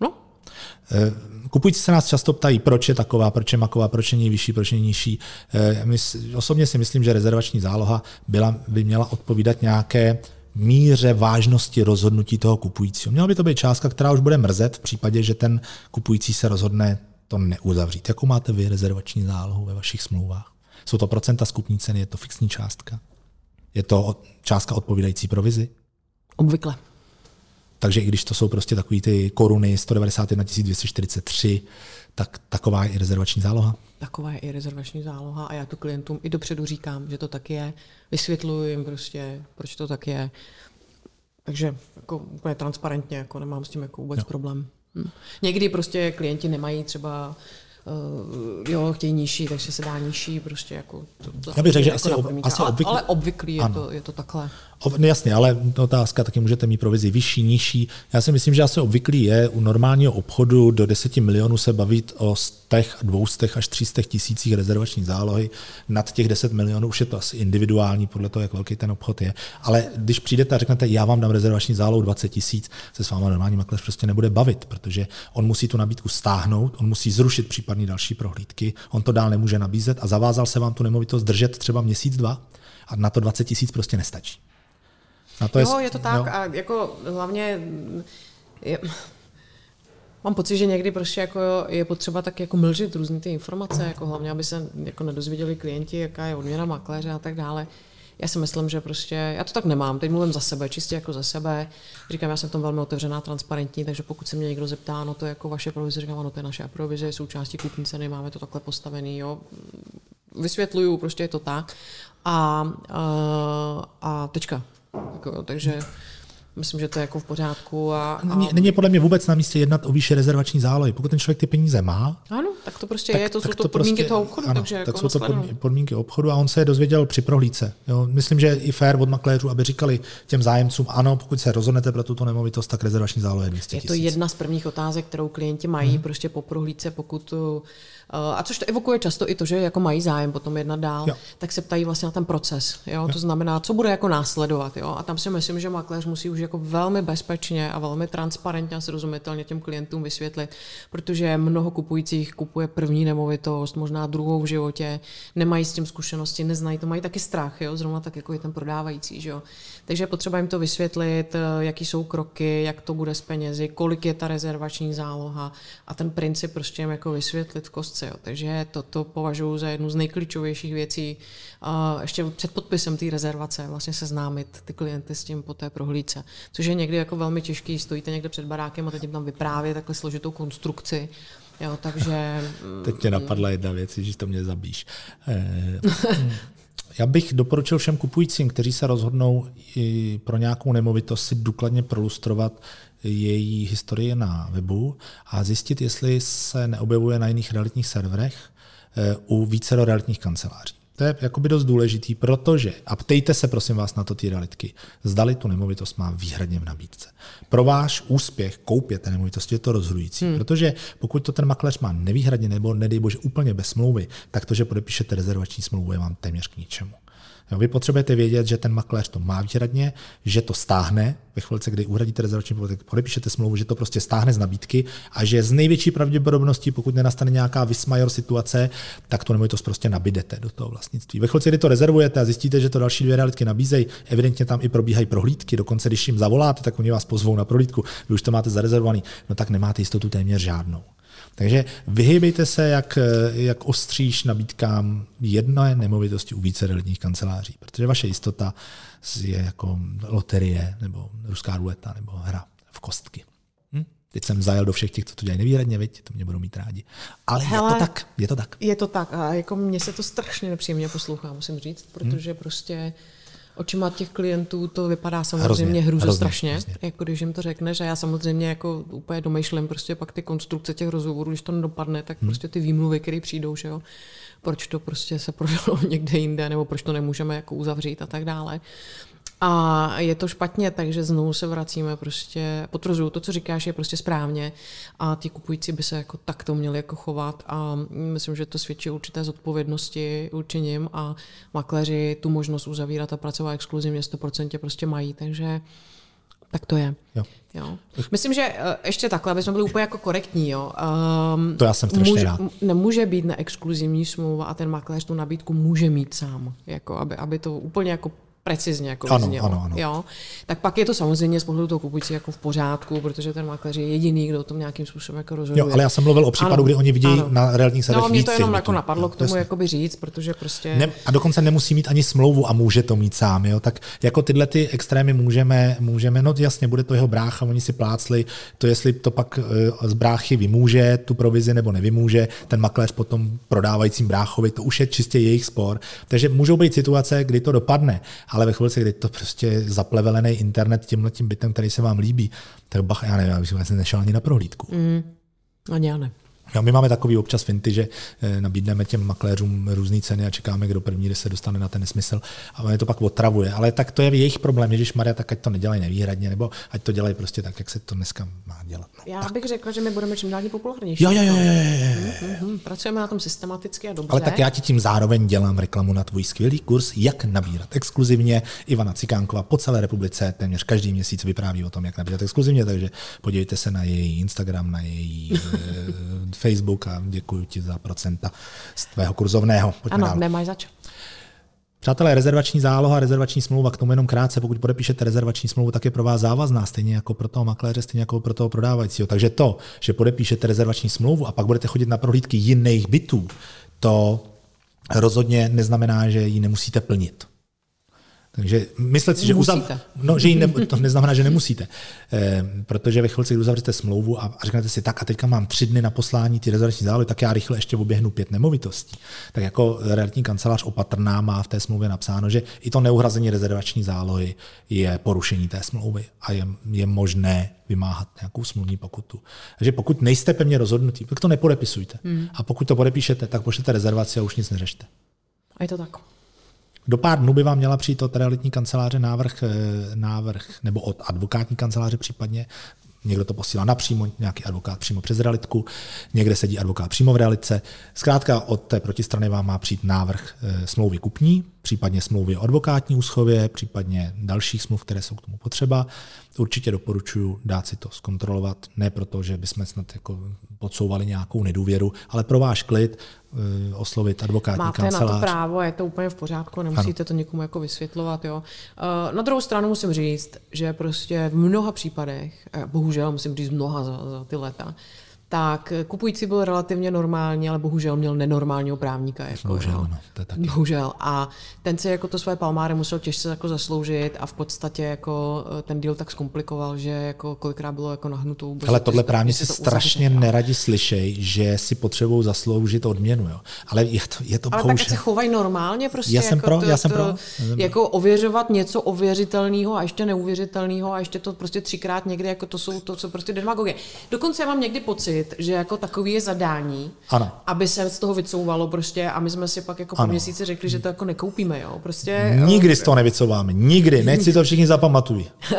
No. Eh, kupující se nás často ptají, proč je taková, proč je maková, proč je vyšší, proč je nižší. My, osobně si myslím, že rezervační záloha byla, by měla odpovídat nějaké míře vážnosti rozhodnutí toho kupujícího. Měla by to být částka, která už bude mrzet v případě, že ten kupující se rozhodne to neuzavřít. Jakou máte vy rezervační zálohu ve vašich smlouvách? Jsou to procenta skupní ceny, je to fixní částka? Je to částka odpovídající provizi? Obvykle. Takže i když to jsou prostě takové ty koruny 191 243, tak taková je i rezervační záloha? Taková je i rezervační záloha a já to klientům i dopředu říkám, že to tak je. Vysvětluji jim prostě, proč to tak je. Takže jako úplně transparentně, jako nemám s tím jako vůbec no. problém. Hm. Někdy prostě klienti nemají třeba uh, jo, chtějí nižší, takže se dá nižší, prostě jako to, to Já bych řekl, že jako asi, ob, asi obvyklý. Ale, ale obvyklý je to, je to takhle. No jasně, ale otázka, taky můžete mít provizi vyšší, nižší. Já si myslím, že asi obvyklý je u normálního obchodu do 10 milionů se bavit o 100, 200 až 300 tisících rezervační zálohy. Nad těch 10 milionů už je to asi individuální podle toho, jak velký ten obchod je. Ale když přijdete a řeknete, já vám dám rezervační zálohu 20 tisíc, se s váma normální makléř prostě nebude bavit, protože on musí tu nabídku stáhnout, on musí zrušit případné další prohlídky, on to dál nemůže nabízet a zavázal se vám tu nemovitost držet třeba měsíc, dva a na to 20 tisíc prostě nestačí. Na to jo, je, je to tak jo. a jako hlavně je, Mám pocit, že někdy prostě jako je potřeba tak jako mlžit různé ty informace, jako hlavně, aby se jako nedozvěděli klienti, jaká je odměna makléře a tak dále. Já si myslím, že prostě, já to tak nemám, teď mluvím za sebe, čistě jako za sebe. Říkám, já jsem v tom velmi otevřená, transparentní, takže pokud se mě někdo zeptá, no to je jako vaše provize, říkám, ano, to je naše provize, je součástí kupní ceny, máme to takhle postavený, jo. Vysvětluju, prostě je to tak. A, a, a tečka. Jako, takže myslím, že to je jako v pořádku. A, a... Není, není podle mě vůbec na místě jednat o výše rezervační zálohy. Pokud ten člověk ty peníze má, ano, tak to prostě tak, je, to jsou to, to podmínky prostě, toho obchodu. Ano, takže tak jako jsou to podmínky obchodu a on se je dozvěděl při prohlídce. Jo, myslím, že i fair od makléřů, aby říkali těm zájemcům, ano, pokud se rozhodnete pro tuto nemovitost, tak rezervační záloha je 200 Je to jedna z prvních otázek, kterou klienti mají hmm. prostě po prohlídce, pokud Eh, a což to evokuje často i to, že jako mají zájem potom jednat dál, jo. tak se ptají vlastně na ten proces. Jo? jo. To znamená, co bude jako následovat. Jo? A tam si myslím, že makléř musí už jako velmi bezpečně a velmi transparentně a srozumitelně těm klientům vysvětlit, protože mnoho kupujících kupuje první nemovitost, možná druhou v životě, nemají s tím zkušenosti, neznají to, mají taky strach, jo? zrovna tak jako je ten prodávající. Že jo? Takže je potřeba jim to vysvětlit, eh, jaký jsou kroky, jak to bude s penězi, kolik je ta rezervační záloha a ten princip prostě jim jako vysvětlit v kostce. Jo? Takže toto považuji za jednu z nejklíčovějších věcí, ještě před podpisem té rezervace vlastně seznámit ty klienty s tím po té prohlídce. Což je někdy jako velmi těžký, stojíte někde před barákem a teď jim tam vyprávět takhle složitou konstrukci. Jo, takže... Teď mě napadla jedna věc, že to mě zabíš. Já bych doporučil všem kupujícím, kteří se rozhodnou pro nějakou nemovitost si důkladně prolustrovat její historii na webu a zjistit, jestli se neobjevuje na jiných realitních serverech eh, u více realitních kanceláří. To je jakoby dost důležitý, protože, a ptejte se prosím vás na to ty realitky, zdali tu nemovitost má výhradně v nabídce. Pro váš úspěch koupě té nemovitosti je to rozhodující, hmm. protože pokud to ten makléř má nevýhradně nebo nedej bože úplně bez smlouvy, tak to, že podepíšete rezervační smlouvu, je vám téměř k ničemu. Jo, vy potřebujete vědět, že ten makléř to má výhradně, že to stáhne ve chvilce, kdy uhradíte rezervační poplatek, podepíšete smlouvu, že to prostě stáhne z nabídky a že z největší pravděpodobností, pokud nenastane nějaká vysmajor situace, tak to nemovitost prostě nabídete do toho vlastnictví. Ve chvilce, kdy to rezervujete a zjistíte, že to další dvě realitky nabízejí, evidentně tam i probíhají prohlídky, dokonce když jim zavoláte, tak oni vás pozvou na prohlídku, vy už to máte zarezervovaný, no tak nemáte jistotu téměř žádnou. Takže vyhýbejte se jak, jak ostříž nabídkám jedné nemovitosti u více realitních kanceláří, protože vaše jistota je jako loterie nebo ruská ruleta nebo hra v kostky. Hm? Teď jsem zajel do všech těch, co to dělají nevýradně, viď? to mě budou mít rádi. Ale Hele, je to tak, je to tak. Je to tak a jako mně se to strašně nepříjemně poslouchá, musím říct, protože hm? prostě očima těch klientů to vypadá samozřejmě hrůzo strašně, hrozně. jako když jim to řekneš a já samozřejmě jako úplně domýšlím prostě pak ty konstrukce těch rozhovorů, když to nedopadne, tak hmm. prostě ty výmluvy, které přijdou, že jo, proč to prostě se prodalo někde jinde, nebo proč to nemůžeme jako uzavřít a tak dále. A je to špatně, takže znovu se vracíme prostě, potvrzuju, to, co říkáš, je prostě správně a ti kupující by se jako takto měli jako chovat a myslím, že to svědčí určité zodpovědnosti určením a makléři tu možnost uzavírat a pracovat exkluzivně 100% prostě mají, takže tak to je. Jo. Jo. Myslím, že eh, ještě takhle, aby jsme byli úplně jako korektní. Jo. Um, to já jsem strašně může, rád. Nemůže být neexkluzivní smlouva a ten makléř tu nabídku může mít sám. Jako, aby, aby to úplně jako precizně jako ano, znělo, ano, ano. Jo? Tak pak je to samozřejmě z pohledu toho kupující jako v pořádku, protože ten makléř je jediný, kdo tom nějakým způsobem jako rozhoduje. Jo, ale já jsem mluvil o případu, ano, kdy oni vidějí ano. na realitních sadech No, mě to jenom jako napadlo k tomu jakoby říct, protože prostě... Ne, a dokonce nemusí mít ani smlouvu a může to mít sám, jo? tak jako tyhle ty extrémy můžeme, můžeme, no jasně, bude to jeho brácha, oni si plácli, to jestli to pak eh, z bráchy vymůže tu provizi nebo nevymůže, ten makléř potom prodávajícím bráchovi, to už je čistě jejich spor. Takže můžou být situace, kdy to dopadne, ale ve chvíli, kdy to prostě zaplevelený internet tímhle tím bytem, který se vám líbí, tak bach, já nevím, já bych vlastně nešel ani na prohlídku. Mm, ani já ne. Jo, my máme takový občas finty, že eh, nabídneme těm makléřům různé ceny a čekáme, kdo první kdy se dostane na ten nesmysl a je to pak otravuje. Ale tak to je jejich problém, když Maria, tak ať to nedělají nevýhradně, nebo ať to dělají prostě tak, jak se to dneska má dělat. No, Já tak. bych řekla, že my budeme čím dál populárnější. Jo, jo, jo, jo, jo. Mm-hmm. Pracujeme na tom systematicky a dobře. Ale tak já ti tím zároveň dělám reklamu na tvůj skvělý kurz, jak nabírat exkluzivně. Ivana Cikánková po celé republice téměř každý měsíc vypráví o tom, jak nabírat exkluzivně, takže podívejte se na její Instagram, na její Facebook a děkuji ti za procenta z tvého kurzovného. Pojďme ano, dál. nemáš zač. Přátelé, rezervační záloha, rezervační smlouva, k tomu jenom krátce, pokud podepíšete rezervační smlouvu, tak je pro vás závazná, stejně jako pro toho makléře, stejně jako pro toho prodávajícího. Takže to, že podepíšete rezervační smlouvu a pak budete chodit na prohlídky jiných bytů, to rozhodně neznamená, že ji nemusíte plnit. Takže myslet si, že, uzav... no, že ne... to neznamená, že nemusíte. E, protože ve chvilce, kdy uzavřete smlouvu a, a řeknete si, tak a teďka mám tři dny na poslání ty rezervační zálohy, tak já rychle ještě oběhnu pět nemovitostí. Tak jako realitní kancelář opatrná má v té smlouvě napsáno, že i to neuhrazení rezervační zálohy je porušení té smlouvy a je, je možné vymáhat nějakou smluvní pokutu. Takže pokud nejste pevně rozhodnutí, tak to nepodepisujte. Hmm. A pokud to podepíšete, tak pošlete rezervaci a už nic neřešte. A je to tak. Do pár dnů by vám měla přijít od realitní kanceláře návrh, eh, návrh nebo od advokátní kanceláře případně. Někdo to posílá napřímo, nějaký advokát přímo přes realitku, někde sedí advokát přímo v realitce. Zkrátka od té protistrany vám má přijít návrh eh, smlouvy kupní, případně smlouvy o advokátní úschově, případně dalších smluv, které jsou k tomu potřeba. Určitě doporučuji dát si to zkontrolovat, ne proto, že bychom snad jako podsouvali nějakou nedůvěru, ale pro váš klid eh, oslovit advokátní Máte kancelář. na to právo je to úplně v pořádku, nemusíte ano. to někomu jako vysvětlovat. Jo. Eh, na druhou stranu musím říct, že prostě v mnoha případech, eh, bohužel musím říct mnoha za, za ty leta, tak kupující byl relativně normální, ale bohužel měl nenormálního právníka. Jako, bohužel, no, to je taky. Bohužel. A ten si jako to své palmáry musel těžce jako zasloužit a v podstatě jako eh, ten deal tak zkomplikoval, že jako kolikrát bylo jako nahnutou. Ale tohle právníci si strašně uzavřít, neradi slyšej, že si potřebují zasloužit odměnu. Jo. Ale je to, je to Ale bohužel... tak se chovají normálně prostě. Já jsem jako pro, to, já jsem to, pro. Jako ověřovat něco ověřitelného a ještě neuvěřitelného a ještě to prostě třikrát někdy, jako to jsou to, co prostě demagogie. Dokonce já mám někdy pocit, že jako takový je zadání, ano. aby se z toho vycouvalo prostě a my jsme si pak jako po měsíci řekli, že to jako nekoupíme, jo. Prostě, Nikdy z toho nevycouváme, nikdy, nech si to všichni zapamatují.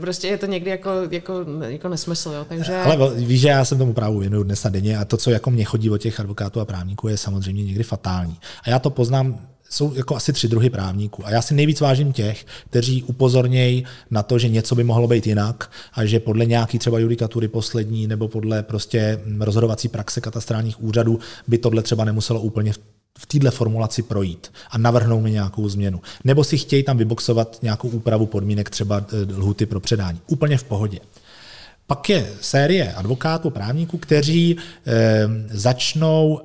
prostě je to někdy jako, jako, jako nesmysl, jo, takže... Ale víš, že já jsem tomu právu věnuju dnes a denně a to, co jako mě chodí od těch advokátů a právníků, je samozřejmě někdy fatální. A já to poznám jsou jako asi tři druhy právníků. A já si nejvíc vážím těch, kteří upozornějí na to, že něco by mohlo být jinak a že podle nějaký třeba judikatury poslední nebo podle prostě rozhodovací praxe katastrálních úřadů by tohle třeba nemuselo úplně v této formulaci projít a navrhnou mi nějakou změnu. Nebo si chtějí tam vyboxovat nějakou úpravu podmínek, třeba eh, lhuty pro předání. Úplně v pohodě. Pak je série advokátů, právníků, kteří e, začnou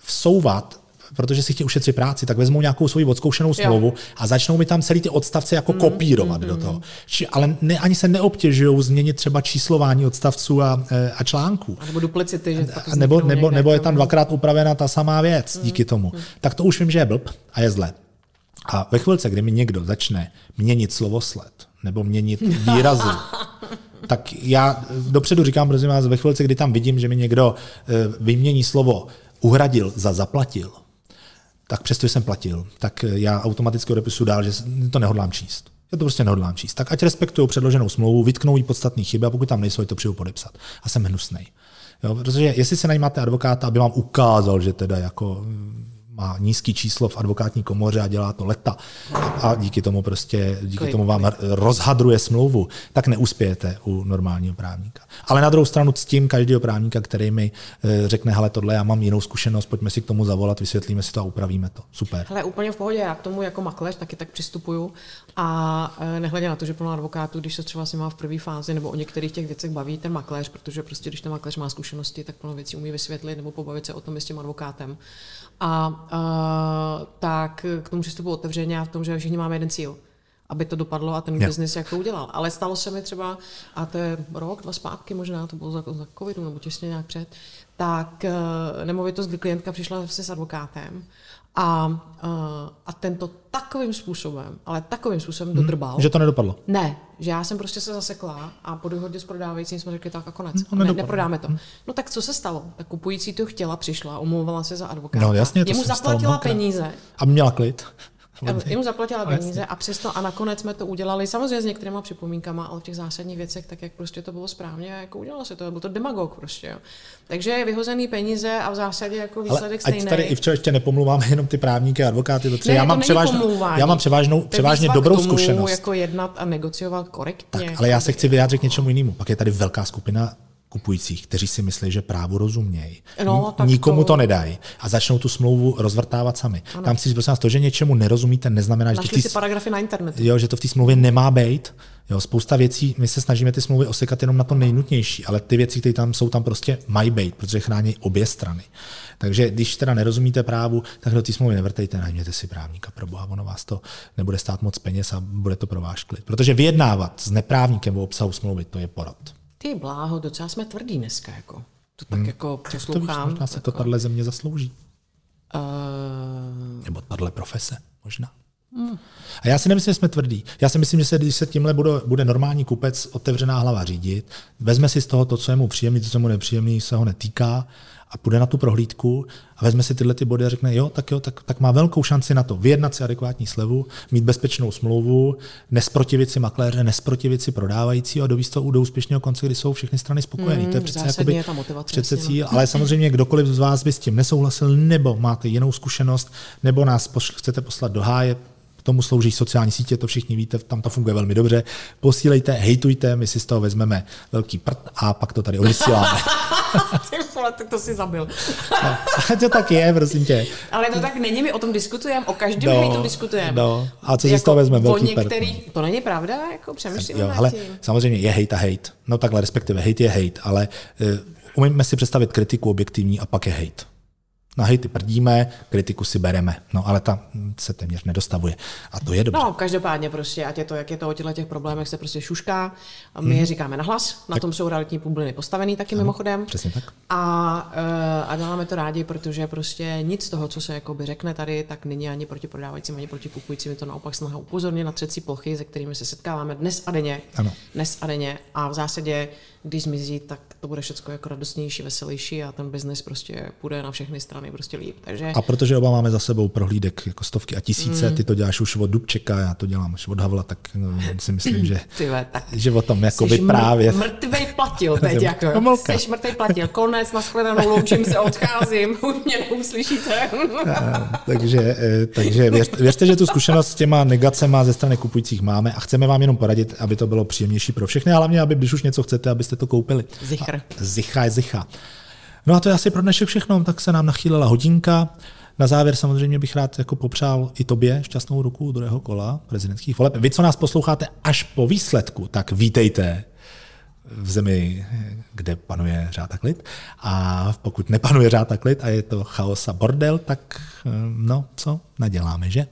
vsouvat protože si chtějí ušetřit práci, tak vezmou nějakou svoji odzkoušenou smlouvu jo. a začnou mi tam celý ty odstavce jako mm, kopírovat mm, do toho. Či, ale ne, ani se neobtěžují změnit třeba číslování odstavců a, e, a článků. A nebo duplicity. Že a nebo, nebo, nebo je tam dvakrát upravena ta samá věc mm, díky tomu. Mm. Tak to už vím, že je blb a je zle. A ve chvilce, kdy mi někdo začne měnit slovosled nebo měnit výrazy, tak já dopředu říkám, prosím vás, ve chvilce, kdy tam vidím, že mi někdo e, vymění slovo uhradil za zaplatil, tak přesto jsem platil, tak já automaticky odepisu dál, že to nehodlám číst. Já to prostě nehodlám číst. Tak ať respektují předloženou smlouvu, vytknou jí podstatné chyby a pokud tam nejsou, to přijdu podepsat. A jsem hnusnej. Jo, protože jestli se najímáte advokáta, aby vám ukázal, že teda jako má nízký číslo v advokátní komoře a dělá to leta a díky tomu prostě, díky tomu vám rozhadruje smlouvu, tak neuspějete u normálního právníka. Ale na druhou stranu ctím každého právníka, který mi eh, řekne, hele, tohle já mám jinou zkušenost, pojďme si k tomu zavolat, vysvětlíme si to a upravíme to. Super. Ale úplně v pohodě, já k tomu jako makléř taky tak přistupuju a eh, nehledě na to, že plno advokátů, když se třeba s nima v první fázi nebo o některých těch věcech baví ten makléř, protože prostě když ten makléř má zkušenosti, tak plno věcí umí vysvětlit nebo pobavit se o tom s tím advokátem. A uh, tak k tomu přistupu otevřeně a v tom, že všichni máme jeden cíl aby to dopadlo a ten yeah. biznis jako udělal. Ale stalo se mi třeba, a to je rok, dva zpátky možná, to bylo za, za covidu nebo těsně nějak před, tak uh, nemovitost, kdy klientka přišla se s advokátem a, uh, a tento takovým způsobem, ale takovým způsobem hmm, dodrbal. Že to nedopadlo? Ne, že já jsem prostě se zasekla a po dohodě s prodávajícím jsme řekli tak a konec. Hmm, ne, neprodáme to. Hmm. No tak co se stalo? Tak kupující to chtěla, přišla, omlouvala se za advokáta. No jasně, to Jemu zaplatila peníze. A měla klid. Jim zaplatila peníze a přesto a nakonec jsme to udělali samozřejmě s některýma připomínkama, ale v těch zásadních věcech, tak jak prostě to bylo správně, jako udělalo se to, byl to demagog prostě. Jo. Takže vyhozený peníze a v zásadě jako výsledek ale stejný. tady i včera ještě nepomluváme jenom ty právníky a advokáty, to ne, já, mám převážnou, já mám převážnou, převážně dobrou tomu, zkušenost. jako jednat a negociovat korektně. Tak, ale já se chci vyjádřit k něčemu jinému. Pak je tady velká skupina kupujících, kteří si myslí, že právo rozumějí. No, Nikomu to, to nedají a začnou tu smlouvu rozvrtávat sami. Ano. Tam si prosím to, že něčemu nerozumíte, neznamená, Našli že to v tý, paragrafy na internetu. Jo, že to v té smlouvě nemá být. Jo, spousta věcí, my se snažíme ty smlouvy osekat jenom na to nejnutnější, ale ty věci, které tam jsou, tam prostě mají být, protože chrání obě strany. Takže když teda nerozumíte právu, tak do té smlouvy nevrtejte, najměte si právníka pro boha, ono vás to nebude stát moc peněz a bude to pro váš klid. Protože vyjednávat s neprávníkem o obsahu smlouvy, to je porad. Ty bláho, docela jsme tvrdí dneska, jako. To tak hmm. jako přeslouchám. To víš, možná se jako... to tahle země zaslouží. Uh... Nebo tahle profese, možná. Hmm. A já si nemyslím, že jsme tvrdí. Já si myslím, že se, když se tímhle bude, bude normální kupec otevřená hlava řídit, vezme si z toho to, co je mu příjemný, to, co mu nepříjemný, se ho netýká a půjde na tu prohlídku a vezme si tyhle ty body a řekne, jo, tak jo, tak, tak má velkou šanci na to vyjednat si adekvátní slevu, mít bezpečnou smlouvu, nesprotivit si makléře, nesprotivit si prodávající a dovíst to do úspěšného konce, kdy jsou všechny strany spokojené. Mm, to je přece, jakoby, je přece cíl, ale samozřejmě kdokoliv z vás by s tím nesouhlasil, nebo máte jinou zkušenost, nebo nás pošl, chcete poslat do háje, tomu slouží sociální sítě, to všichni víte, tam to funguje velmi dobře. Posílejte, hejtujte, my si z toho vezmeme velký prd a pak to tady odvysíláme. Ty vole, tak to si zabil. no, to tak je, prosím tě. Ale to tak není, my o tom diskutujeme, o každém no, hejtu diskutujeme. No, a co si jako z toho vezme? Velký některý, prd. To není pravda, jako přemýšlím jo, ale samozřejmě je hejt a hejt. No takhle, respektive hejt je hejt, ale uh, umíme si představit kritiku objektivní a pak je hejt. Na hejty prdíme, kritiku si bereme, no ale ta se téměř nedostavuje. A to je dobře. No, každopádně prostě, ať je to, jak je to o těchto těch problémech, se prostě šušká. My hmm. je říkáme nahlas, na tak. tom jsou realitní bubliny postavený taky ano, mimochodem. Přesně tak. A, uh, a děláme to rádi, protože prostě nic z toho, co se jakoby řekne tady, tak není ani proti prodávajícím, ani proti kupujícím. Je to naopak snaha upozornit na třecí plochy, se kterými se setkáváme dnes a denně. Ano. Dnes a denně. A v zásadě když zmizí, tak to bude všechno jako radostnější, veselější a ten biznis prostě půjde na všechny strany prostě líp. Takže... A protože oba máme za sebou prohlídek jako stovky a tisíce, mm. ty to děláš už od Dubčeka, já to dělám už od Havla, tak no, si myslím, že, Tyve, tak že o tom jako vyprávět. Mr- mrtvej platil teď, jako. Jsi mrtvej platil, konec, nashledanou, loučím se, odcházím, už mě neuslyšíte. takže eh, takže věřte, věřte, že tu zkušenost s těma negacema ze strany kupujících máme a chceme vám jenom poradit, aby to bylo příjemnější pro všechny, a hlavně, aby když už něco chcete, abyste jste to koupili. Zichr. Zicha je zicha. No a to je asi pro dnešek všechno, tak se nám nachýlila hodinka. Na závěr samozřejmě bych rád jako popřál i tobě šťastnou ruku druhého kola prezidentských voleb. Vy, co nás posloucháte až po výsledku, tak vítejte v zemi, kde panuje řád a klid. A pokud nepanuje řád a klid a je to chaos a bordel, tak no, co naděláme, že?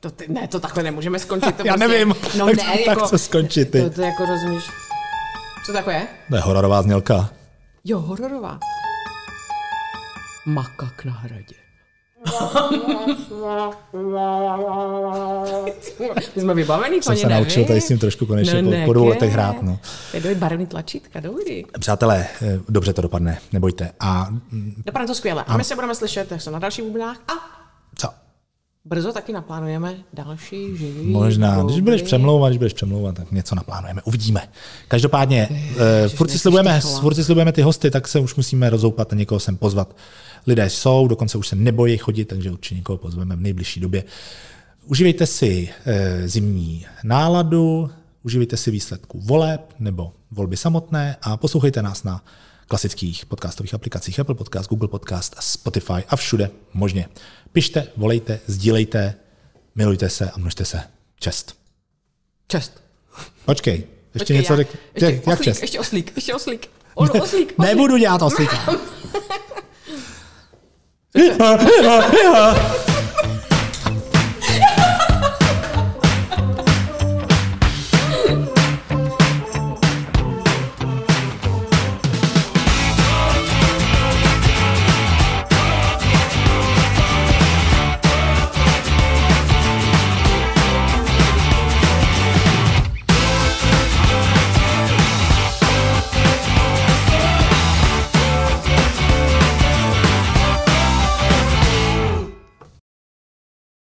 To ty, ne, to takhle nemůžeme skončit. To Já prostě, nevím, no tak, ne, tak jako, co skončit ty. To, to, to jako rozumíš. Co to je? To je hororová znělka. Jo, hororová. Makak na hradě. My jsme vybavený, Jsem se naučil tady s tím trošku konečně no, po, po dvou letech hrát. No. je barevný tlačítka, dobrý. Přátelé, eh, dobře to dopadne, nebojte. A, dopadne to skvěle. A my se budeme slyšet se na dalších bubnách a? Brzo taky naplánujeme další živý Možná, když budeš přemlouvat, když budeš přemlouvat, tak něco naplánujeme, uvidíme. Každopádně, uh, furt, si slibujeme, furt si slibujeme ty hosty, tak se už musíme rozoupat a někoho sem pozvat. Lidé jsou, dokonce už se nebojí chodit, takže určitě někoho pozveme v nejbližší době. Užívejte si uh, zimní náladu, užívejte si výsledku voleb nebo volby samotné a poslouchejte nás na klasických podcastových aplikacích Apple Podcast, Google Podcast, Spotify a všude možně. Pište, volejte, sdílejte, milujte se a množte se. Čest. Čest. Počkej, ještě Počkej, něco řekl. Ještě, jak oslík, čest? ještě oslík, ještě oslík. On, oslík, oslík. Nebudu dělat oslíka.